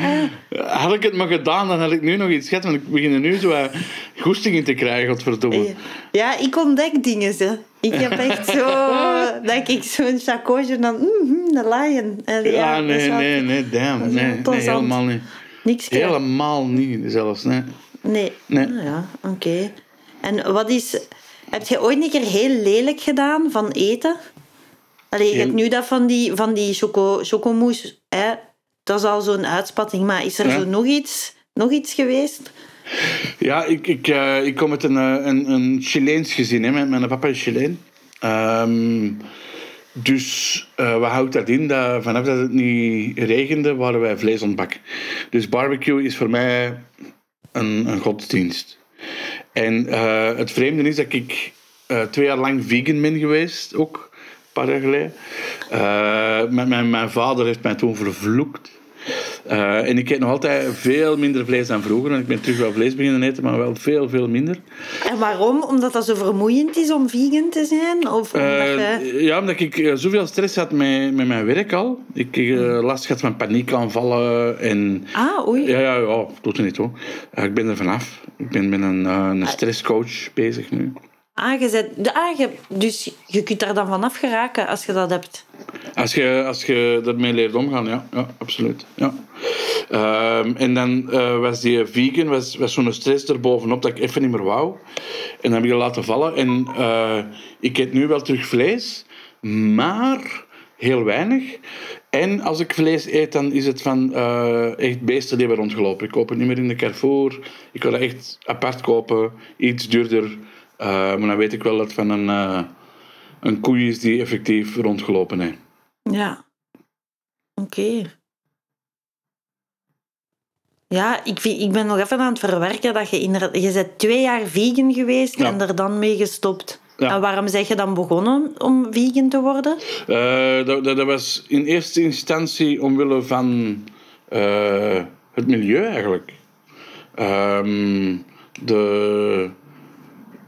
Had ik het maar gedaan, dan had ik nu nog iets gehad. Want ik begin er nu zo wat goesting in te krijgen, godverdomme. Ja, ik ontdek dingen. Ze. Ik heb echt zo... dat ik zo'n chacotje dan... Mm, de lion. En Ja, dat is nee, nee, nee, damn. Nee, nee, helemaal niet. Niks. Helemaal niet, zelfs. Nee. Nee. Nee. Ah, ja, oké. En wat is... Heb je ooit een keer heel lelijk gedaan van eten? Allee, je hebt nu dat van die, van die choco, chocomousse. Hè? Dat is al zo'n uitspatting. Maar is er Ja. zo nog iets, nog iets geweest? Ja, ik, ik, eh, ik kom uit een, eh, een, een Chileens gezin. Hè. Mijn, mijn papa is Chileen. Ehm, dus eh wat houdt dat in? Dat vanaf dat het niet regende, waren wij vlees ontbakken. Dus barbecue is voor mij een, een godsdienst. En eh, het vreemde is dat ik eh, twee jaar lang vegan ben geweest, ook een paar jaar geleden. Eh, mijn, mijn, mijn vader heeft mij toen vervloekt. Eh, en ik eet nog altijd veel minder vlees dan vroeger. En ik ben terug wel vlees beginnen eten, maar wel veel, veel minder. En waarom? Omdat dat zo vermoeiend is om vegan te zijn? Of omdat Eh, ja, omdat ik eh, zoveel stress had met, met mijn werk al. Ik eh, last had van paniekaanvallen en... Ah, oei. Ja, ja, ja, doet er niet hoor. Ik ben er vanaf. Ik ben met een, een stresscoach bezig nu. Ah, je zet- de- ah, je- dus je kunt daar dan vanaf geraken als je dat hebt. Als je, als je ermee leert omgaan, ja, ja absoluut. Ja. Ehm, en dan eh, was die vegan, was, was zo'n stress erbovenop dat ik even niet meer wou. En dan heb ik laten vallen. En eh, ik eet nu wel terug vlees, maar heel weinig. En als ik vlees eet, dan is het van eh, echt beesten die hebben rondgelopen. Ik koop het niet meer in de Carrefour. Ik wil dat echt apart kopen, iets duurder. Maar dan weet ik wel dat het van een, een koe is die effectief rondgelopen heeft. Ja. Oké. Ja, ik, vind, ik ben nog even aan het verwerken dat je inderdaad... Je bent twee jaar vegan geweest Ja. en er dan mee gestopt. Ja. En waarom zeg je dan begonnen om vegan te worden? Eh, dat, dat, dat was in eerste instantie omwille van eh, het milieu eigenlijk. Ehm, de,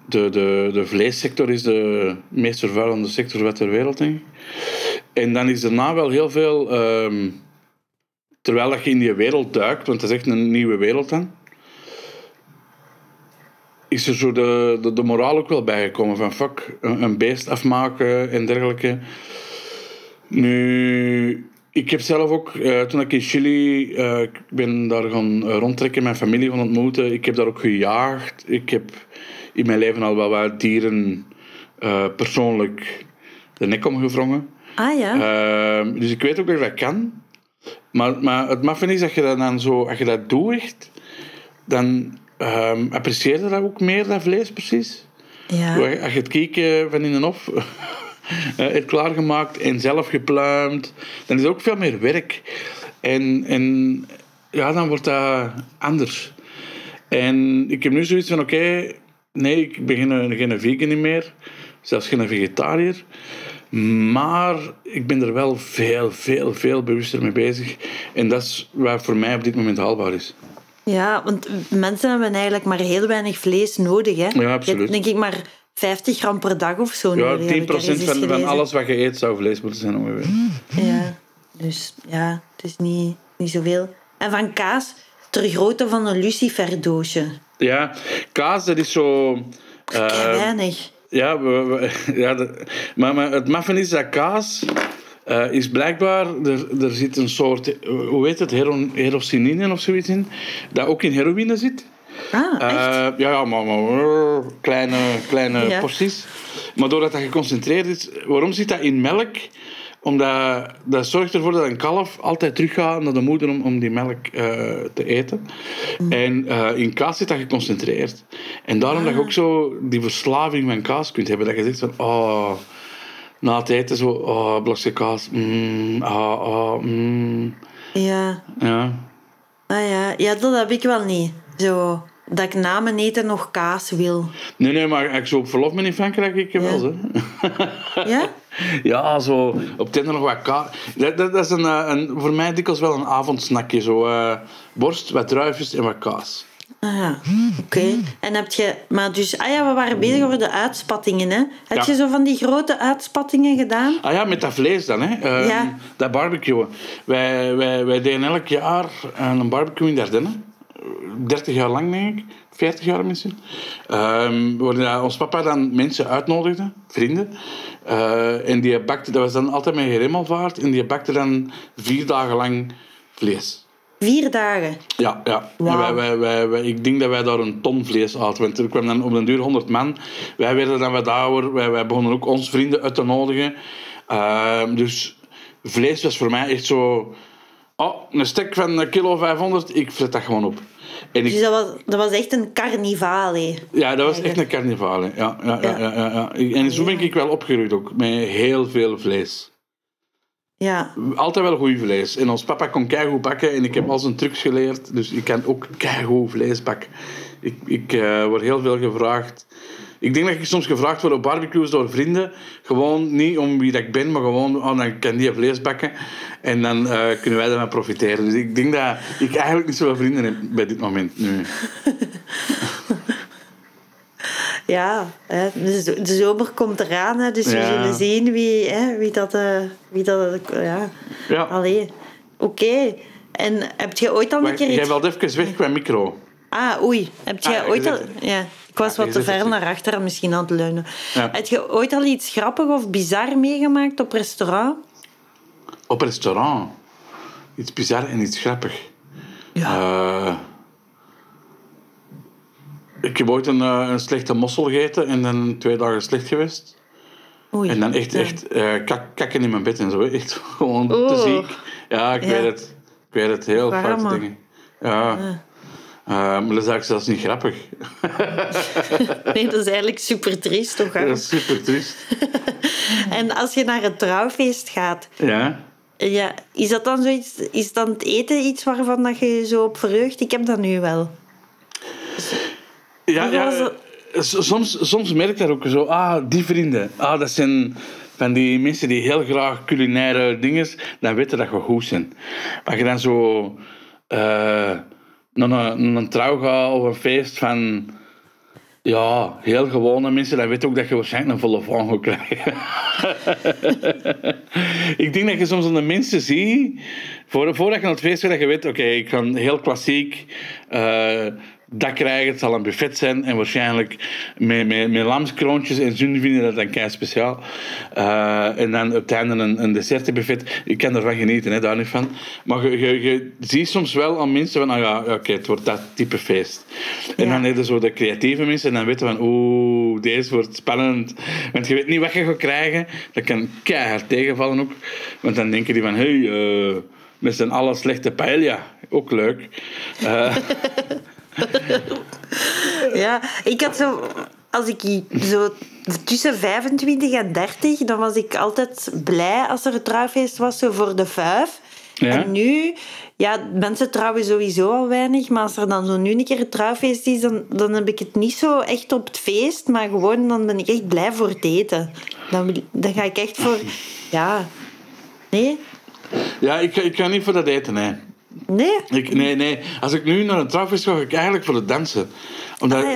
de, de, de vleessector is de meest vervuilende sector ter wereld, denk. En dan is daarna wel heel veel... ehm, terwijl je in die wereld duikt, want dat is echt een nieuwe wereld dan... Is er zo de, de, de moraal ook wel bijgekomen van fuck, een, een beest afmaken en dergelijke. Nu, ik heb zelf ook, eh, toen ik in Chili, eh, ik ben daar gaan rondtrekken, mijn familie gaan ontmoeten. Ik heb daar ook gejaagd. Ik heb in mijn leven al wel wat dieren eh, persoonlijk de nek omgevrongen. Ah ja. Ehm, dus ik weet ook dat ik dat kan. Maar, maar het maffe is dat je dat dan zo, als je dat doet echt, dan ehm apprecieerde dat ook meer, dat vlees precies. Ja. Als je het kieken van in de hof hebt klaargemaakt en zelf gepluimd, dan is het ook veel meer werk. En, en ja, dan wordt dat anders. En ik heb nu zoiets van, oké, nee, ik ben geen, geen vegan meer. Zelfs geen vegetariër. Maar ik ben er wel veel, veel, veel bewuster mee bezig. En dat is wat voor mij op dit moment haalbaar is. Ja, want mensen hebben eigenlijk maar heel weinig vlees nodig. Hè? Ja, absoluut. Je hebt, denk ik maar 50 gram per dag of zo Ja, nodig. heb ik ergens 10% eens van, alles wat je eet zou vlees moeten zijn ongeveer. Ja, dus ja, het is niet, niet zoveel. En van kaas, ter grootte van een luciferdoosje. Ja, kaas, dat is zo... Eh, weinig. Ja, we- we- ja maar, maar het maffen is dat kaas eh, is blijkbaar, er, er zit een soort, eh, hoe heet het, hero, herocinine of zoiets in, dat ook in heroïne zit. Ah, echt? Ja, ja, maar, maar kleine, kleine Ja. porties. Maar doordat dat geconcentreerd is, waarom zit dat in melk? Omdat dat zorgt ervoor dat een kalf altijd teruggaat naar de moeder om, om die melk eh, te eten. Mm. En eh, in kaas zit dat geconcentreerd. En daarom dat je ook zo die verslaving van kaas kunt hebben. Dat je zegt van, oh, na het eten zo, oh, blokje kaas, mm, ah, ah, mm. Ja. Ja. Ah, ja. ja, dat heb ik wel niet. Zo, dat ik na mijn eten nog kaas wil. Nee, nee, maar als ik zo op verlof ben in Frankrijk, ik wel, hè. Ja? Ja, zo op Tinder nog wat kaas. Dat, dat, dat is een, eh, een, voor mij dikwijls wel een avondsnackje. Zo eh, borst, wat druifjes en wat kaas. Ah, ja. Oké. En heb je... Maar dus... Ah ja, we waren bezig over de uitspattingen, hè. Heb Ja. je zo van die grote uitspattingen gedaan? Ah ja, met dat vlees dan, hè. Eh, Ja. Dat barbecue. Wij, wij, wij deden elk jaar een barbecue in Dardenne. 30 jaar lang, denk ik. 40 jaar misschien. Ehm waarin ons papa dan mensen uitnodigde, vrienden. Eh, en die bakte, dat was dan altijd met geremelvaart. En die bakte dan vier dagen lang vlees. Vier dagen. Ja, ja. Wauw. wij, wij, wij, wij- ik denk dat wij daar een ton vlees aten. Want er kwam dan op den duur 100 man. Wij werden dan wat ouder. Wij, wij begonnen ook ons vrienden uit te nodigen. Ehm, dus vlees was voor mij echt zo... Oh, een stek van een kilo 500, ik fret dat gewoon op. En ik, Dus dat was, dat was echt een carnivaal, hè. ja, dat was echt een carnaval. hè. Ja, ja, ja. Ja, ja, ja. En zo ben ik wel opgegroeid ook. Met heel veel vlees. Ja. Altijd wel goed vlees. En ons papa kon keigoed bakken en ik heb al zijn trucs geleerd. Dus ik kan ook keigoed vlees bakken. Ik, ik eh, word heel veel gevraagd. Ik denk dat ik soms gevraagd word op barbecues door vrienden. Gewoon niet om wie dat ik ben, maar gewoon, oh, dan kan die vlees bakken. En dan eh, kunnen wij ervan profiteren. Dus ik denk dat ik eigenlijk niet zoveel vrienden heb bij dit moment nu. Ja, hè, de, zo- de zomer komt eraan, hè, dus we zullen zien wie, hè, wie dat... eh, wie dat ja. Ja. Allee, oké. En heb je ooit al een keer jij iets... valt even weg qua micro. Ah, oei. Heb je Ah, ooit al... Ja, was Ja, wat te zit ver er. naar achteren misschien aan het leunen. Ja. Heb je ooit al iets grappig of bizar meegemaakt op restaurant? Op restaurant. Iets bizar en iets grappig. Eh, ik heb ooit een, eh, een slechte mossel gegeten en dan twee dagen slecht geweest. Oei. En dan echt, Ja. echt eh, kak, kakken in mijn bed en zo. Echt gewoon te ziek. Ja, ik Ja. weet het. Ik weet het. Heel foute dingen. Ja. Eh, maar dat is eigenlijk zelfs niet grappig. Nee, dat is eigenlijk super triest, toch? is super triest. En als je naar een trouwfeest gaat, Ja. ja, is dat dan zoiets... Is dan het eten iets waarvan dat je je zo op verheugt? Ik heb dat nu wel. Ja, ja eh, soms, soms merk ik dat ook zo. Ah, die vrienden. Ah, dat zijn van die mensen die heel graag culinaire dingen... Dan weten dat je goed zijn. Maar je dan zo... eh naar, een, trouw gaat of een feest van... Ja, heel gewone mensen. Dan weet ook dat je waarschijnlijk een volle van gaat krijgen. ik denk dat je soms aan de mensen ziet... Voor, voordat je naar het feest gaat, dat je weet... Oké, ik ga heel klassiek... eh, dat krijgen. Het zal een buffet zijn en waarschijnlijk met, met, met lamskroontjes en zun vinden dat dan kei speciaal. Eh, en dan op het einde een, een dessertenbuffet. Ik kan ervan genieten, hè, daar niet van. Maar je, je, je ziet soms wel aan mensen van, ah ja, oké, het wordt dat type feest. En Ja. dan heb je zo de creatieve mensen en dan weten van, oeh, deze wordt spannend. Want je weet niet wat je gaat krijgen. Dat kan keihard tegenvallen ook. Want dan denken die van, hé, hey, eh, met z'n allen slechte paella. Ook leuk. Eh, Ja, ik had zo... Als ik zo tussen 25 en 30, dan was ik altijd blij als er een trouwfeest was, zo voor de vijf. Ja. En nu, ja, mensen trouwen sowieso al weinig, maar als er dan zo nu een keer een trouwfeest is, dan, dan heb ik het niet zo echt op het feest, maar gewoon dan ben ik echt blij voor het eten. Dan, dan ga ik echt voor... Ja... Nee? Ja, ik, ga- ik ga niet voor dat eten, nee. Nee? Ik, nee, nee. Als ik nu naar een traf is, ga ik eigenlijk voor het dansen. Omdat, ah,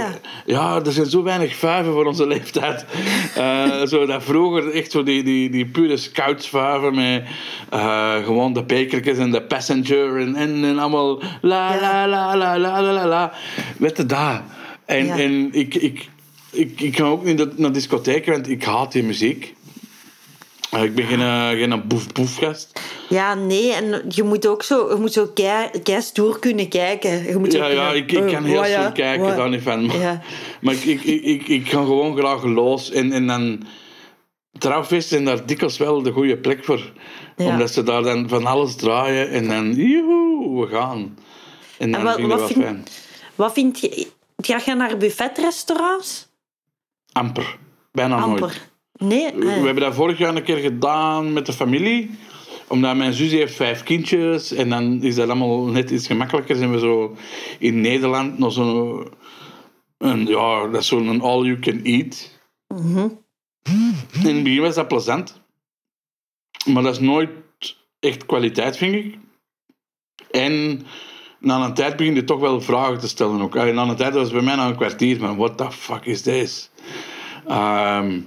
ja. er zijn zo weinig vijven voor onze leeftijd. Eh, zo dat vroeger echt zo die, die, die pure scoutsvijven met eh, gewoon de bekertjes en de passenger en, en, en allemaal la, la la la la la la la. Weet je? En, en ik, ik, ik, ik, ga ook niet naar discotheken, want ik haat die muziek. Eh, Ik ben geen, eh, geen boef-boef-gast. Ja, nee. En je moet ook zo, je moet zo kei, kei stoer kunnen kijken. Je moet Ja, ja kunnen- ik, ik kan heel Oh, snel kijken, daar niet van. Maar, Ja. maar ik, ik, ik, ik, ga gewoon graag los. En, en dan... Trouwfeesten zijn daar dikwijls wel de goede plek voor. Ja. Omdat ze daar dan van alles draaien en dan... Joehoe, we gaan. En dan En wat- vind ik dat wel vind- fijn. Wat vind je... Ga je naar buffetrestaurants? Amper. Bijna nooit. Nee? We Ah, hebben dat vorig jaar een keer gedaan met de familie. Omdat mijn zus heeft vijf kindjes. En dan is dat allemaal net iets gemakkelijker. Zijn we zo in Nederland nog zo'n... een- Ja, dat is zo'n all-you-can-eat. Mhm. In het begin was dat plezant. Maar dat is nooit echt kwaliteit, vind ik. En na een tijd begin je toch wel vragen te stellen. Ook. En na een tijd was het bij mij na een kwartier van... What the fuck is this? Ehm,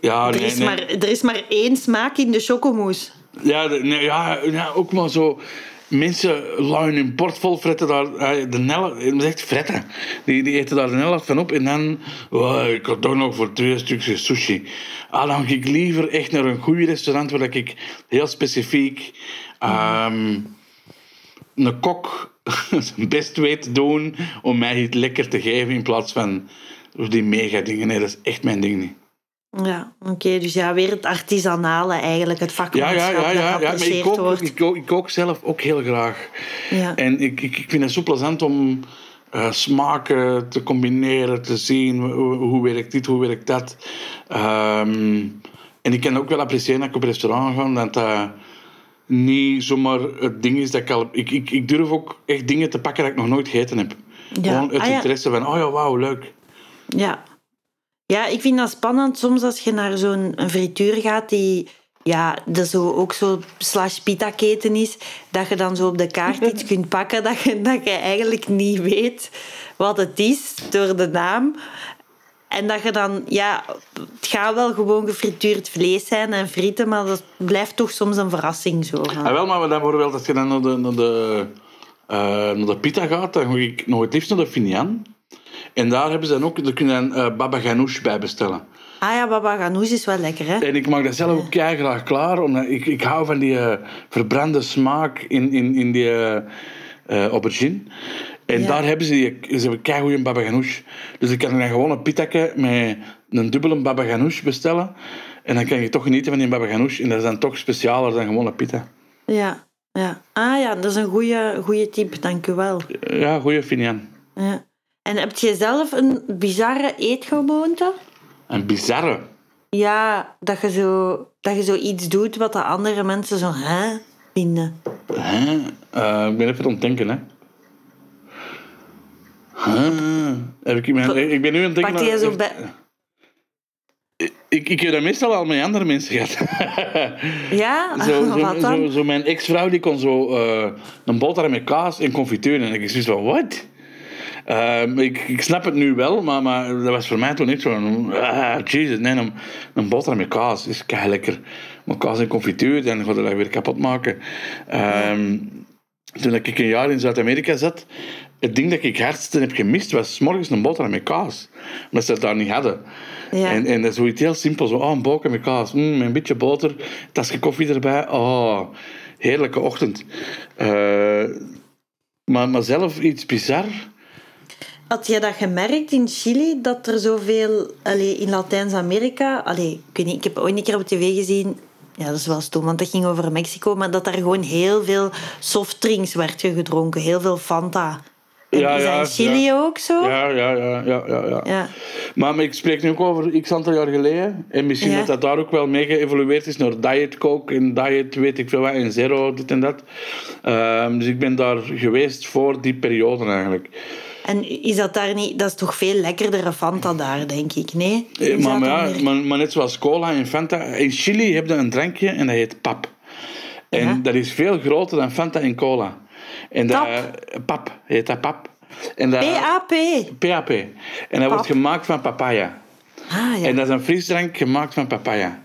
ja, er, nee, is nee. maar, er is maar één smaak in de chocomousse. Ja, nee, ja, ja, ook maar zo. Mensen luien hun bord vol, fretten daar eh, de is echt fretten. Die, die eten daar de helft van op en dan, oh, ik had toch nog voor twee stukjes sushi. Ah, dan ga ik liever echt naar een goed restaurant waar ik heel specifiek ehm, een kok zijn best weet te doen om mij iets lekker te geven in plaats van die mega dingen. Nee, dat is echt mijn ding niet. Ja, oké. dus ja, weer het artisanale eigenlijk. Het Ja, vakmanschap ja, ja, ja, dat ja. Maar ik kook, wordt. ik, kook, ik kook zelf ook heel graag. Ja. En ik, ik, ik vind het zo plezant om eh, smaken te combineren, te zien hoe, hoe werkt dit, hoe werkt dat. Ehm, en ik kan ook wel appreciëren dat ik op restaurant ga, dat dat niet zomaar het ding is dat ik al... Ik, ik, ik durf ook echt dingen te pakken dat ik nog nooit gegeten heb. Ja. Gewoon uit Ah, ja. interesse van, oh ja, wauw, leuk. Ja. Ja, ik vind dat spannend soms als je naar zo'n frituur gaat die ja, dat zo ook zo slash pita keten is, dat je dan zo op de kaart iets kunt pakken dat je, dat je eigenlijk niet weet wat het is door de naam. En dat je dan, ja, het gaat wel gewoon gefrituurd vlees zijn en frieten, maar dat blijft toch soms een verrassing zo. Ah, wel, maar dan bijvoorbeeld als je dan naar de, naar de, eh, naar de pita gaat, dan ga ik nog het liefst naar de Finian. En daar hebben ze dan ook, daar kun je dan baba ganoush bij bestellen. Ah ja, baba ganoush is wel lekker, hè? En ik maak dat zelf ook kei graag klaar, omdat ik, ik hou van die eh, verbrande smaak in, in, in die eh, aubergine. En Ja. daar hebben ze die, ze hebben kei goeie baba ganoush. Dus ik kan dan gewoon een pitake met een dubbele baba ganoush bestellen. En dan kan je toch genieten van die baba ganoush. En dat is dan toch specialer dan gewoon een pita. Ja, ja. Ah ja, dat is een goede, goede tip, dank u wel. Ja, goeie Finian. Ja. En heb je zelf een bizarre eetgewoonte? Een bizarre. Ja, dat je, zo, dat je zoiets doet wat de andere mensen zo hè, vinden. Hè? Eh, ik ben even aan het denken, hè. Huh? Heb ik, mijn- ik ben nu aan het denken... Pak jij zo bij... ik, ik heb dat meestal al met andere mensen gehad. Ja? zo, zo, wat dan? zo, zo mijn ex-vrouw die kon zo eh, een boterham met kaas en confituur. En ik zoiets van, wat? Ehm, ik, ik snap het nu wel, maar, maar dat was voor mij toen niet zo. Ah, Jesus, nee, een, een boterham met kaas is kei lekker. Maar kaas en confituur, dan ga je dat weer kapot maken. Ehm, toen ik een jaar in Zuid-Amerika zat, het ding dat ik het hardste heb gemist was 's morgens een boterham met kaas. Omdat ze dat daar niet hadden. Ja. En, en dat is zoiets heel simpel. Zo, oh, een boterham met kaas, mm, met een beetje boter, een tasje koffie erbij. Oh, heerlijke ochtend. Eh, maar, maar zelf iets bizar. Had je dat gemerkt in Chili, dat er zoveel... Allee, in Latijns-Amerika... Allee, ik, weet niet, ik heb ooit een keer op tv gezien... Ja, dat is wel stom, want dat ging over Mexico. Maar dat daar gewoon heel veel softdrinks werd gedronken. Heel veel Fanta. Ja, En Ja, is dat ja, in Chili ook zo? Ja, ja, ja, ja, ja, ja. Ja. Maar ik spreek nu ook over x aantal jaar geleden. En misschien Ja. dat dat daar ook wel mee geëvolueerd is naar Diet Coke en Diet weet ik veel wat en Zero, dit en dat. Ehm, dus ik ben daar geweest voor die periode eigenlijk. En is dat daar niet... Dat is toch veel lekkerdere Fanta daar, denk ik, nee? Eh, Maar, ja, maar, maar net zoals cola en Fanta. In Chili heb je een drankje en dat heet pap. En Ja. dat is veel groter dan Fanta en cola. En dat, Pap? pap heet dat pap. En dat, PAP. PAP. En dat wordt gemaakt van papaya. Ah, ja. En dat is een frisdrank gemaakt van papaya.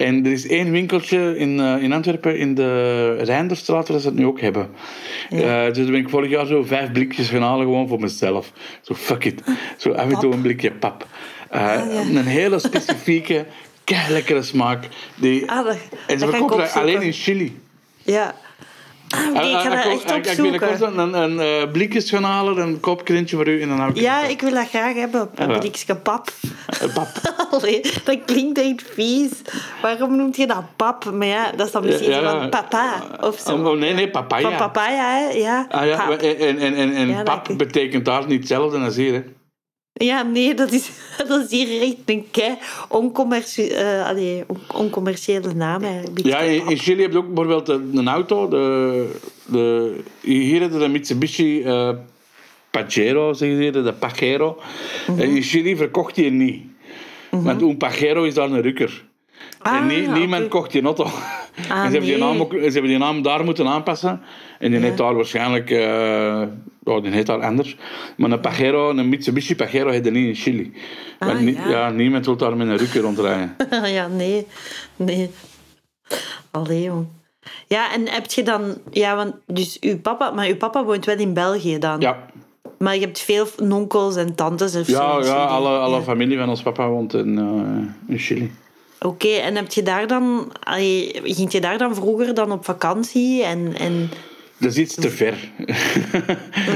En er is één winkeltje in, eh, in Antwerpen, in de Rijnderstraat, waar ze het nu ook hebben. Eh, dus daar ben ik vorig jaar zo vijf blikjes gaan halen, gewoon voor mezelf. Zo, fuck it. Zo af en toe een blikje pap. Eh, Ah, ja. Een hele specifieke, lekkere smaak. Die, Ah, dat- en ze verkopen alleen in Chili. Ja. Ah, ik ga dat echt eh, Ik opzoeken. kort een, een, eh, blikjes gaan halen, er eentje voor u en dan hou ik Ja, ik wil dat graag hebben. Een Ja. blikje pap. Pap. Allee, dat klinkt echt vies. Waarom noemt je dat pap? Maar ja, dat is dan misschien Ja, ja. van papa of zo. Oh, nee, nee, papaya. Van papaya, hè? Ja. Ah, ja, Pap. en en, en, en pap dat- betekent daar niet hetzelfde als hier. Hè. Ja, nee, dat is, dat is hier echt een kei oncommercie- eh, allee, on- oncommerciële naam. Eigenlijk. Ja, in, Chili heb je ook bijvoorbeeld een, een auto. De, de, hier hebben we de Mitsubishi eh, Pajero, zeggen ze hier, de Pajero. Mhm. En in Chili verkocht je niet. Want een Pajero is daar een rukker. En Ah, nie- niemand kocht die auto. en ze, hebben die naam ook, ze hebben die naam daar moeten aanpassen. En die heet daar waarschijnlijk... eh oh, die heet daar anders. Maar een Pajero, een Mitsubishi Pajero heet er niet in Chili. Want Ah, ja. ja, niemand wil daar met een rukker rondrijden. ja, nee. Nee. Allee, jong. Ja, en heb je dan... Ja, want dus uw papa... Maar uw papa woont wel in België dan? ja. Maar je hebt veel onkels en tantes zo Ja, ja alle, alle Ja. familie van ons papa woont in, eh, in Chili. Oké, en heb je daar dan... allee, ging je daar dan vroeger dan op vakantie? En, en... Dat is iets te ver.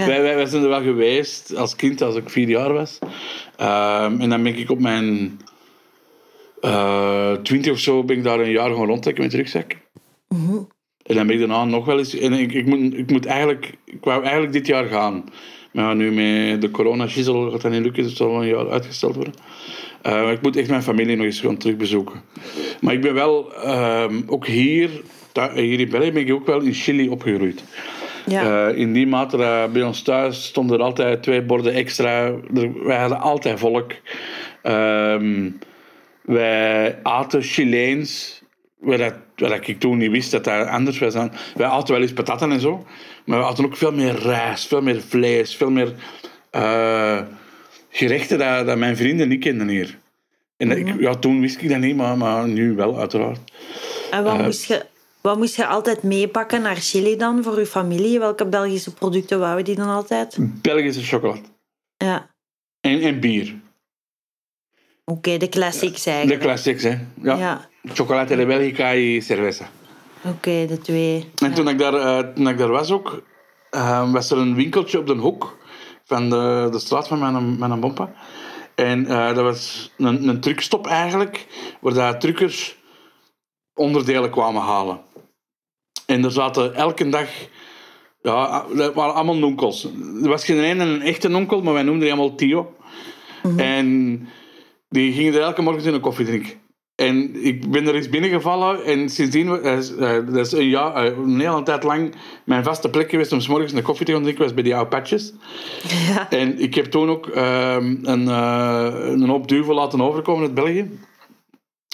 wij, wij, wij zijn er wel geweest als kind, als ik vier jaar was. Ehm, en dan ben ik op mijn eh, twintig of zo ben ik daar een jaar gaan rondtrekken met rugzak. En dan ben ik daarna nog wel eens... En ik, ik, moet, ik moet eigenlijk... Ik wou eigenlijk dit jaar gaan. Maar ja, nu met de corona-schizzel gaat dat niet lukken, dus het zal wel een jaar uitgesteld worden. Maar ik moet echt mijn familie nog eens gaan terugbezoeken. Maar ik ben wel ehm, ook hier, hier in België, ben ik ook wel in Chili opgegroeid. Ja. Eh, in die mate bij ons thuis stonden er altijd twee borden extra. Er- wij hadden altijd volk. Ehm, wij aten Chileens. Waar, dat, waar ik toen niet wist dat dat anders was. dan- Wij aten wel eens patatten en zo. Maar we aten ook veel meer rijst, veel meer vlees, veel meer eh, gerechten dat, dat mijn vrienden niet kenden hier. En dat ik, ja, toen wist ik dat niet, maar, maar nu wel, uiteraard. En wat, Eh, moest je, wat moest je altijd meepakken naar Chili dan voor je familie? Welke Belgische producten wouden die dan altijd? Belgische chocolade. Ja. En, en bier. Oké, de classics De eigenlijk. classics, hè. Ja. Ja. Chocolate de Belgica y cerveza. Oké, de twee. En toen, ik daar, eh, toen ik daar was ook, eh, was er een winkeltje op de hoek van de, de straat van mijn, mijn bompa. En eh, dat was een, een truckstop eigenlijk, waar dat truckers onderdelen kwamen halen. En er zaten elke dag... Ja, dat waren allemaal nonkels. Er was geen ene een echte nonkel, maar wij noemden die allemaal Tio. En die gingen er elke morgen een koffie drinken. En ik ben er eens binnengevallen en sindsdien, eh, eh, dat is een, jaar, eh, een hele tijd lang, mijn vaste plek geweest om s morgens een koffie te gaan drinken, was bij die oude patches. Ja. En ik heb toen ook ehm, een, een hoop duvel laten overkomen uit België.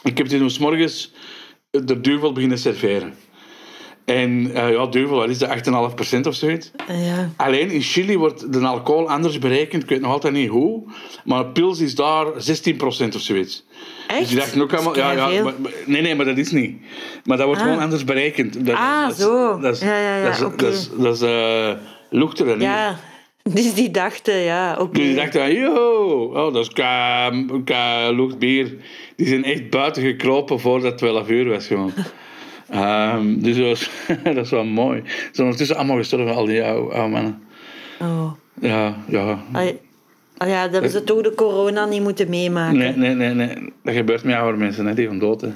Ik heb die toen s morgens de duvel beginnen serveren. En eh, ja, duvel, wat is dat, 8,5% of zoiets? ja. Alleen in Chili wordt de alcohol anders berekend. Ik weet nog altijd niet hoe. Maar pils is daar 16% of zoiets. Echt? Dus die dachten ook allemaal... Ja, ja, maar- nee, nee, maar dat is niet. Maar dat wordt Ah. gewoon anders berekend. Dat, Ah, dat is- zo. Dat is, Ja, ja, ja, dat is, dat is, dat is eh. Ja. Dus die dachten, ja, oké. Dus die dachten, yo, oh, dat is ka, ka luchtbier. Die zijn echt buiten gekropen voordat het 12 uur was gewoon. Ehm, dus dat, was, dat is wel mooi. Ze zijn ondertussen allemaal gestorven, al die oude, oude mannen. Oh. Ja, ja. Ah ja, dat hebben ze toch de corona niet moeten meemaken. Nee, nee, nee, nee. Dat gebeurt met oude mensen, hè, die gaan dood. Hè.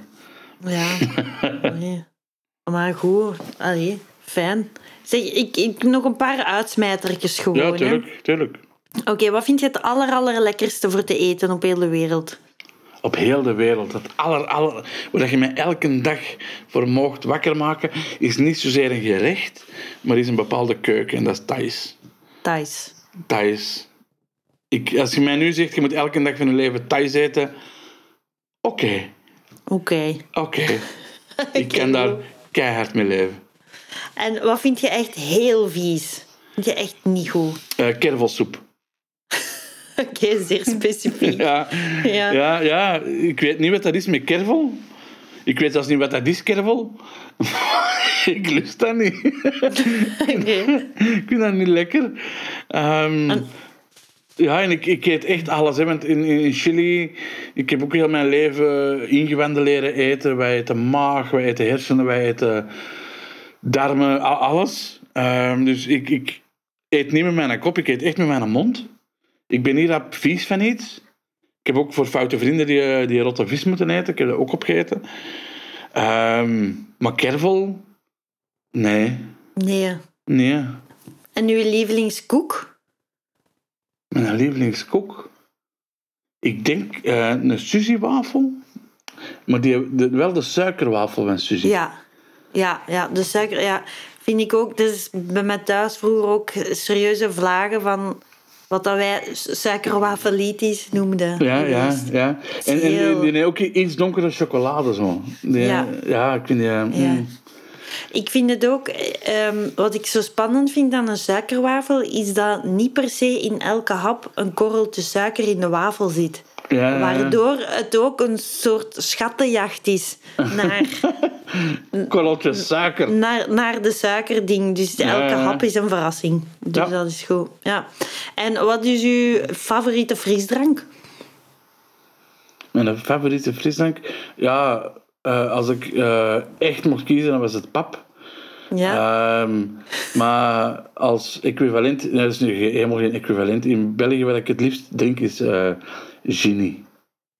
Ja. Nee. Maar goed, allee, fijn. Zeg, ik, ik nog een paar uitsmijtertjes gewoon. Ja, hè. tuurlijk, tuurlijk. Oké, wat vind je het aller, allerlekkerste voor te eten op heel de wereld? Op heel de wereld. Het aller, aller, waar je mij elke dag voor mocht wakker maken, is niet zozeer een gerecht, maar is een bepaalde keuken. En dat is Thais. Thais. Thais. Ik, als je mij nu zegt, je moet elke dag van je leven Thais eten. Oké, Oké. oké. Ik kan daar keihard mee leven. En wat vind je echt heel vies? Vind je echt niet goed? Eh kervelsoep. Oké, zeer specifiek. Ja. Ja. Ja. Ja, ik weet niet wat dat is met kervel. Ik weet zelfs niet wat dat is, kervel. ik lust dat niet. Oké. ik vind dat niet lekker. Ehm, Ja, en ik, ik eet echt alles. Hè, want in, in Chili, ik heb ook heel mijn leven ingewanden leren eten. Wij eten maag, wij eten hersenen, wij eten darmen, alles. Ehm, dus ik, ik eet niet met mijn kop, ik eet echt met mijn mond. Ik ben niet rap vies van iets. Ik heb ook voor foute vrienden die, eh, die rotte vis moeten eten. Ik heb er ook opgegeten. Ehm maar kervel? Nee. Nee. Nee. En uw lievelingskoek? Mijn lievelingskoek? Ik denk eh, een Suzy-wafel. Maar die, de, wel de suikerwafel van Suzy. Ja. Ja, ja, de suiker, ja. Vind ik ook. Dus bij mij thuis vroeger ook serieuze vlagen van wat dat wij suikerwafelitis noemden. Ja, ja, ja. En, en heeft ook iets donkere chocolade zo. Die, Ja. ja. ik vind die... Ja. mm. Ik vind het ook, eh, ehm, wat ik zo spannend vind aan een suikerwafel, is dat niet per se in elke hap een korreltje suiker in de wafel zit. Ja. Waardoor het ook een soort schattenjacht is naar, Korreltjes suiker. naar, naar de suikerding. Dus elke ja, hap is een verrassing. Dus Ja. dat is goed. Ja. En wat is uw favoriete frisdrank? Mijn favoriete frisdrank? Ja, eh, als ik eh, echt mocht kiezen, dan was het pap. Ja. Ehm, maar als equivalent, dat is nu helemaal geen equivalent. In België wat ik het liefst drink is eh Genie.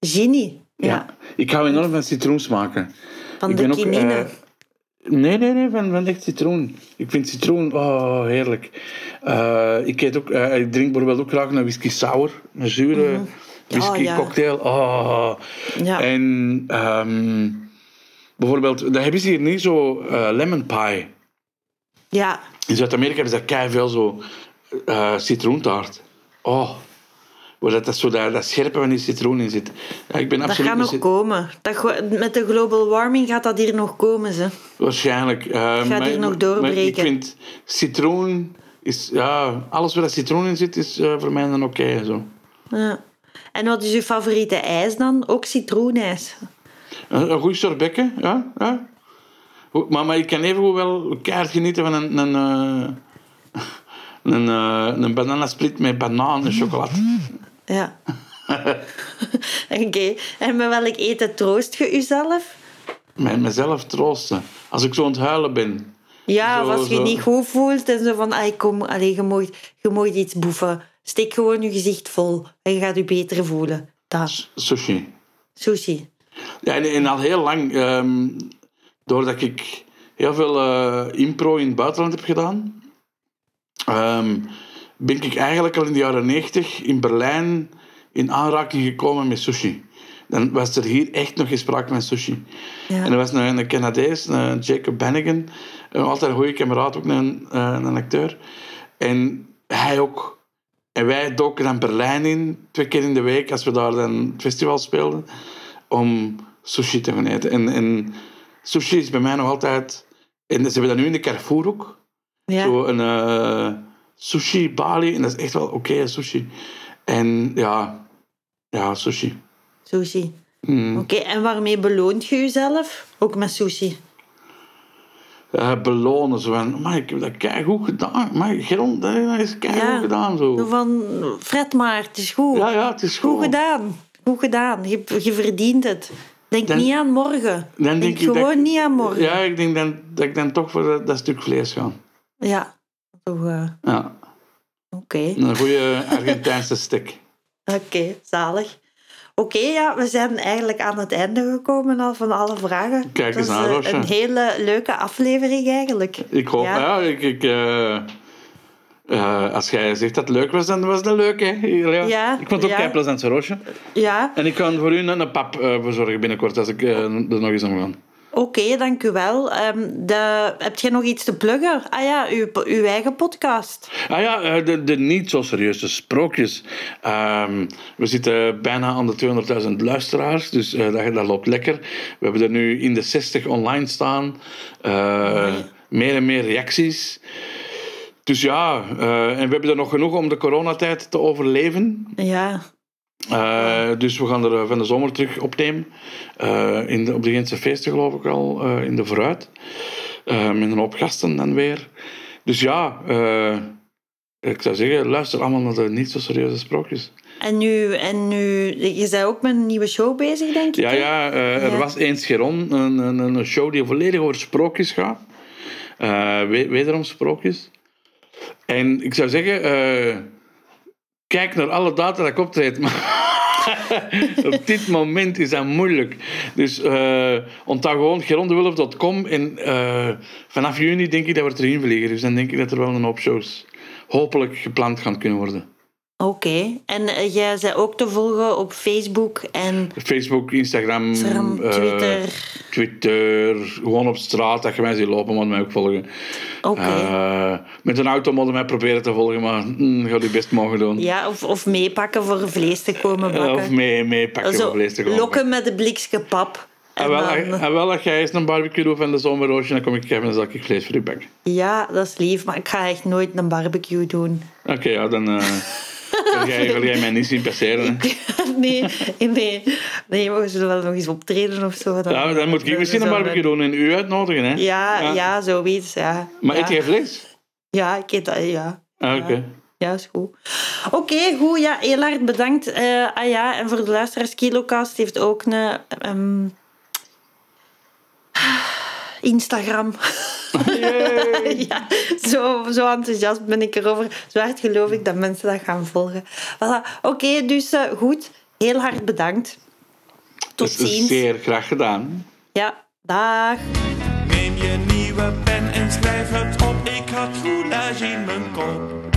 Ginny. Ja. Ja. Ik hou enorm van citroensmaken. Van ik de ben ook, eh, nee, nee, nee, van, van echt citroen. Ik vind citroen, oh, heerlijk. Eh, ik, eet ook, eh, ik drink bijvoorbeeld ook graag een whisky sour. Een zure whisky Oh, ja. cocktail. Oh. Ja. En ehm, bijvoorbeeld, dat hebben ze hier niet zo lemon pie. ja. In Zuid-Amerika hebben ze daar veel zo citroentaart. Oh, waar dat, dat, zo dat, dat scherpe van die citroen in zit. Ja, ik ben Dat absoluut gaat nog komen. Dat, met de global warming gaat dat hier nog komen. Ze. Waarschijnlijk. Gaat maar- hier nog maar doorbreken. ik vind citroen is, ja, alles waar dat citroen in zit, is eh, voor mij dan oké. zo. Ja. En wat is uw favoriete ijs dan? Ook citroenijs. Een, een goed sorbetje, ja. ja. Maar, maar ik kan even wel keihard genieten van een, een, eh, een, een bananasplit met banaan en chocolade. Ja. Oké. En met welk eten troost je jezelf? Met mezelf troosten. Als ik zo aan het huilen ben. Ja, Zo- of als je niet goed voelt en zo van, ay, kom, allee, je, mag, je mag iets boeven. Steek gewoon je gezicht vol en je gaat je beter voelen. Dat. Sushi. Sushi. Ja, en, en al heel lang, ehm, doordat ik heel veel eh, impro in het buitenland heb gedaan, ehm, ben ik eigenlijk al in de jaren 90 in Berlijn in aanraking gekomen met sushi. Dan was er hier echt nog geen sprake van sushi. Ja. En er was een, een Canadees, een Jacob Bannigan, een altijd een goede kameraad, ook een, eh, een acteur. En hij ook. En wij doken dan Berlijn in, twee keer in de week, als we daar dan het festival speelden, om sushi te gaan eten. En, en sushi is bij mij nog altijd... En ze hebben dat nu in de Carrefour ook. Ja. Zo een eh, sushi Bali. En dat is echt wel oké, sushi. En ja, ja, sushi. Sushi. Mm. Oké, en waarmee beloont je jezelf? Ook met sushi. eh, belonen. Zo van, maar ik heb dat keigoed gedaan. Maar Geron, dat is keigoed Ja. gedaan. Zo. Van, Fred maar, het is goed. Ja, ja, het is goed. Goed gedaan. Goed gedaan. Je, je verdient het. Denk Dan- niet aan morgen. Dan denk, denk ik gewoon niet aan morgen. Ja, ik denk dan, dat ik dan toch voor dat, dat stuk vlees ga. Ja. Eh, Ja, Oké. een goede Argentijnse steak. Oké, zalig. Oké, ja, we zijn eigenlijk aan het einde gekomen al van alle vragen. Kijk eens Dat aan, eh, Roosje. Een hele leuke aflevering eigenlijk. Ik hoop, Ja. ja, ik, ik, eh, als jij zegt dat het leuk was, dan was het leuk, hè? Ja. Ja, Ik vond het ook ja. plezant, Roosje. Ja, En ik kan voor u een, een pap verzorgen binnenkort, als ik er nog eens om ga. Oké, dank u wel. Ehm, de, heb jij nog iets te pluggen? Ah ja, uw, uw eigen podcast. Ah ja, eh, de, de niet zo serieuze sprookjes. Ehm, we zitten bijna aan de 200.000 luisteraars, dus eh, dat, dat loopt lekker. We hebben er nu in de 60 online staan. Eh, meer en meer reacties. Dus ja, en we hebben er nog genoeg om de coronatijd te overleven. Ja, Eh, dus we gaan er eh, van de zomer terug opnemen. Eh, in de, op de Gentse feesten geloof ik al, in de vooruit. Met een hoop gasten dan weer. Dus ja, ik zou zeggen, luister allemaal naar de niet zo serieuze sprookjes. en nu, en nu, je bent ook met een nieuwe show bezig, denk ik? Ja, ja, er was eens Geron, een, een, een show die volledig over sprookjes gaat. We- wederom sprookjes. En ik zou zeggen, kijk naar alle data dat ik optreed. Maar op dit moment is dat moeilijk. Dus onthoud gewoon gerondewulf.com en eh, vanaf juni denk ik dat we er erin vliegen. Dus dan denk ik dat er wel een hoop shows hopelijk gepland gaan kunnen worden. Oké, en eh, jij bent ook te volgen op Facebook en Facebook, Instagram, Instagram, eh, Twitter. Twitter, gewoon op straat, dat je mij ziet lopen, moet je mij ook volgen. Oké. Eh, met een auto moet je mij proberen te volgen, maar mm, ga je best mogen doen. Ja, of, of meepakken voor vlees te komen bakken. of mee, mee pakken Zo, voor vlees te komen. lokken met de blikske pap. En En wel, dan- en wel, als jij eens een barbecue doet van de zomerroosje, dan kom ik kijken en dan zal ik vlees voor u bakken. Ja, dat is lief, maar ik ga echt nooit een barbecue doen. Oké, ja, dan wil, jij, wil jij mij niet zien passeren. nee, nee, nee, maar we zullen wel nog eens optreden of zo. Dan, Ja, dan moet ik misschien een barbecue doen en u uitnodigen. Hè? Ja, ja, zoiets, ja. Maar ja. eet jij vlees? Ja, ik eet dat, ja. Ah, Oké. Ja, is goed. Oké, goed. Ja, heel hard bedankt. Eh, ah ja, en voor de luisteraars, Kilocast heeft ook een... ehm, Instagram. ja, zo, zo enthousiast ben ik erover. Zo hard geloof ik dat mensen dat gaan volgen. Voilà. Oké, dus eh, goed. Heel hard bedankt. Tot Dat is ziens. zeer graag gedaan. Ja, dag. Neem je nieuwe pen en schrijf het op. Ik had roulage in mijn kop.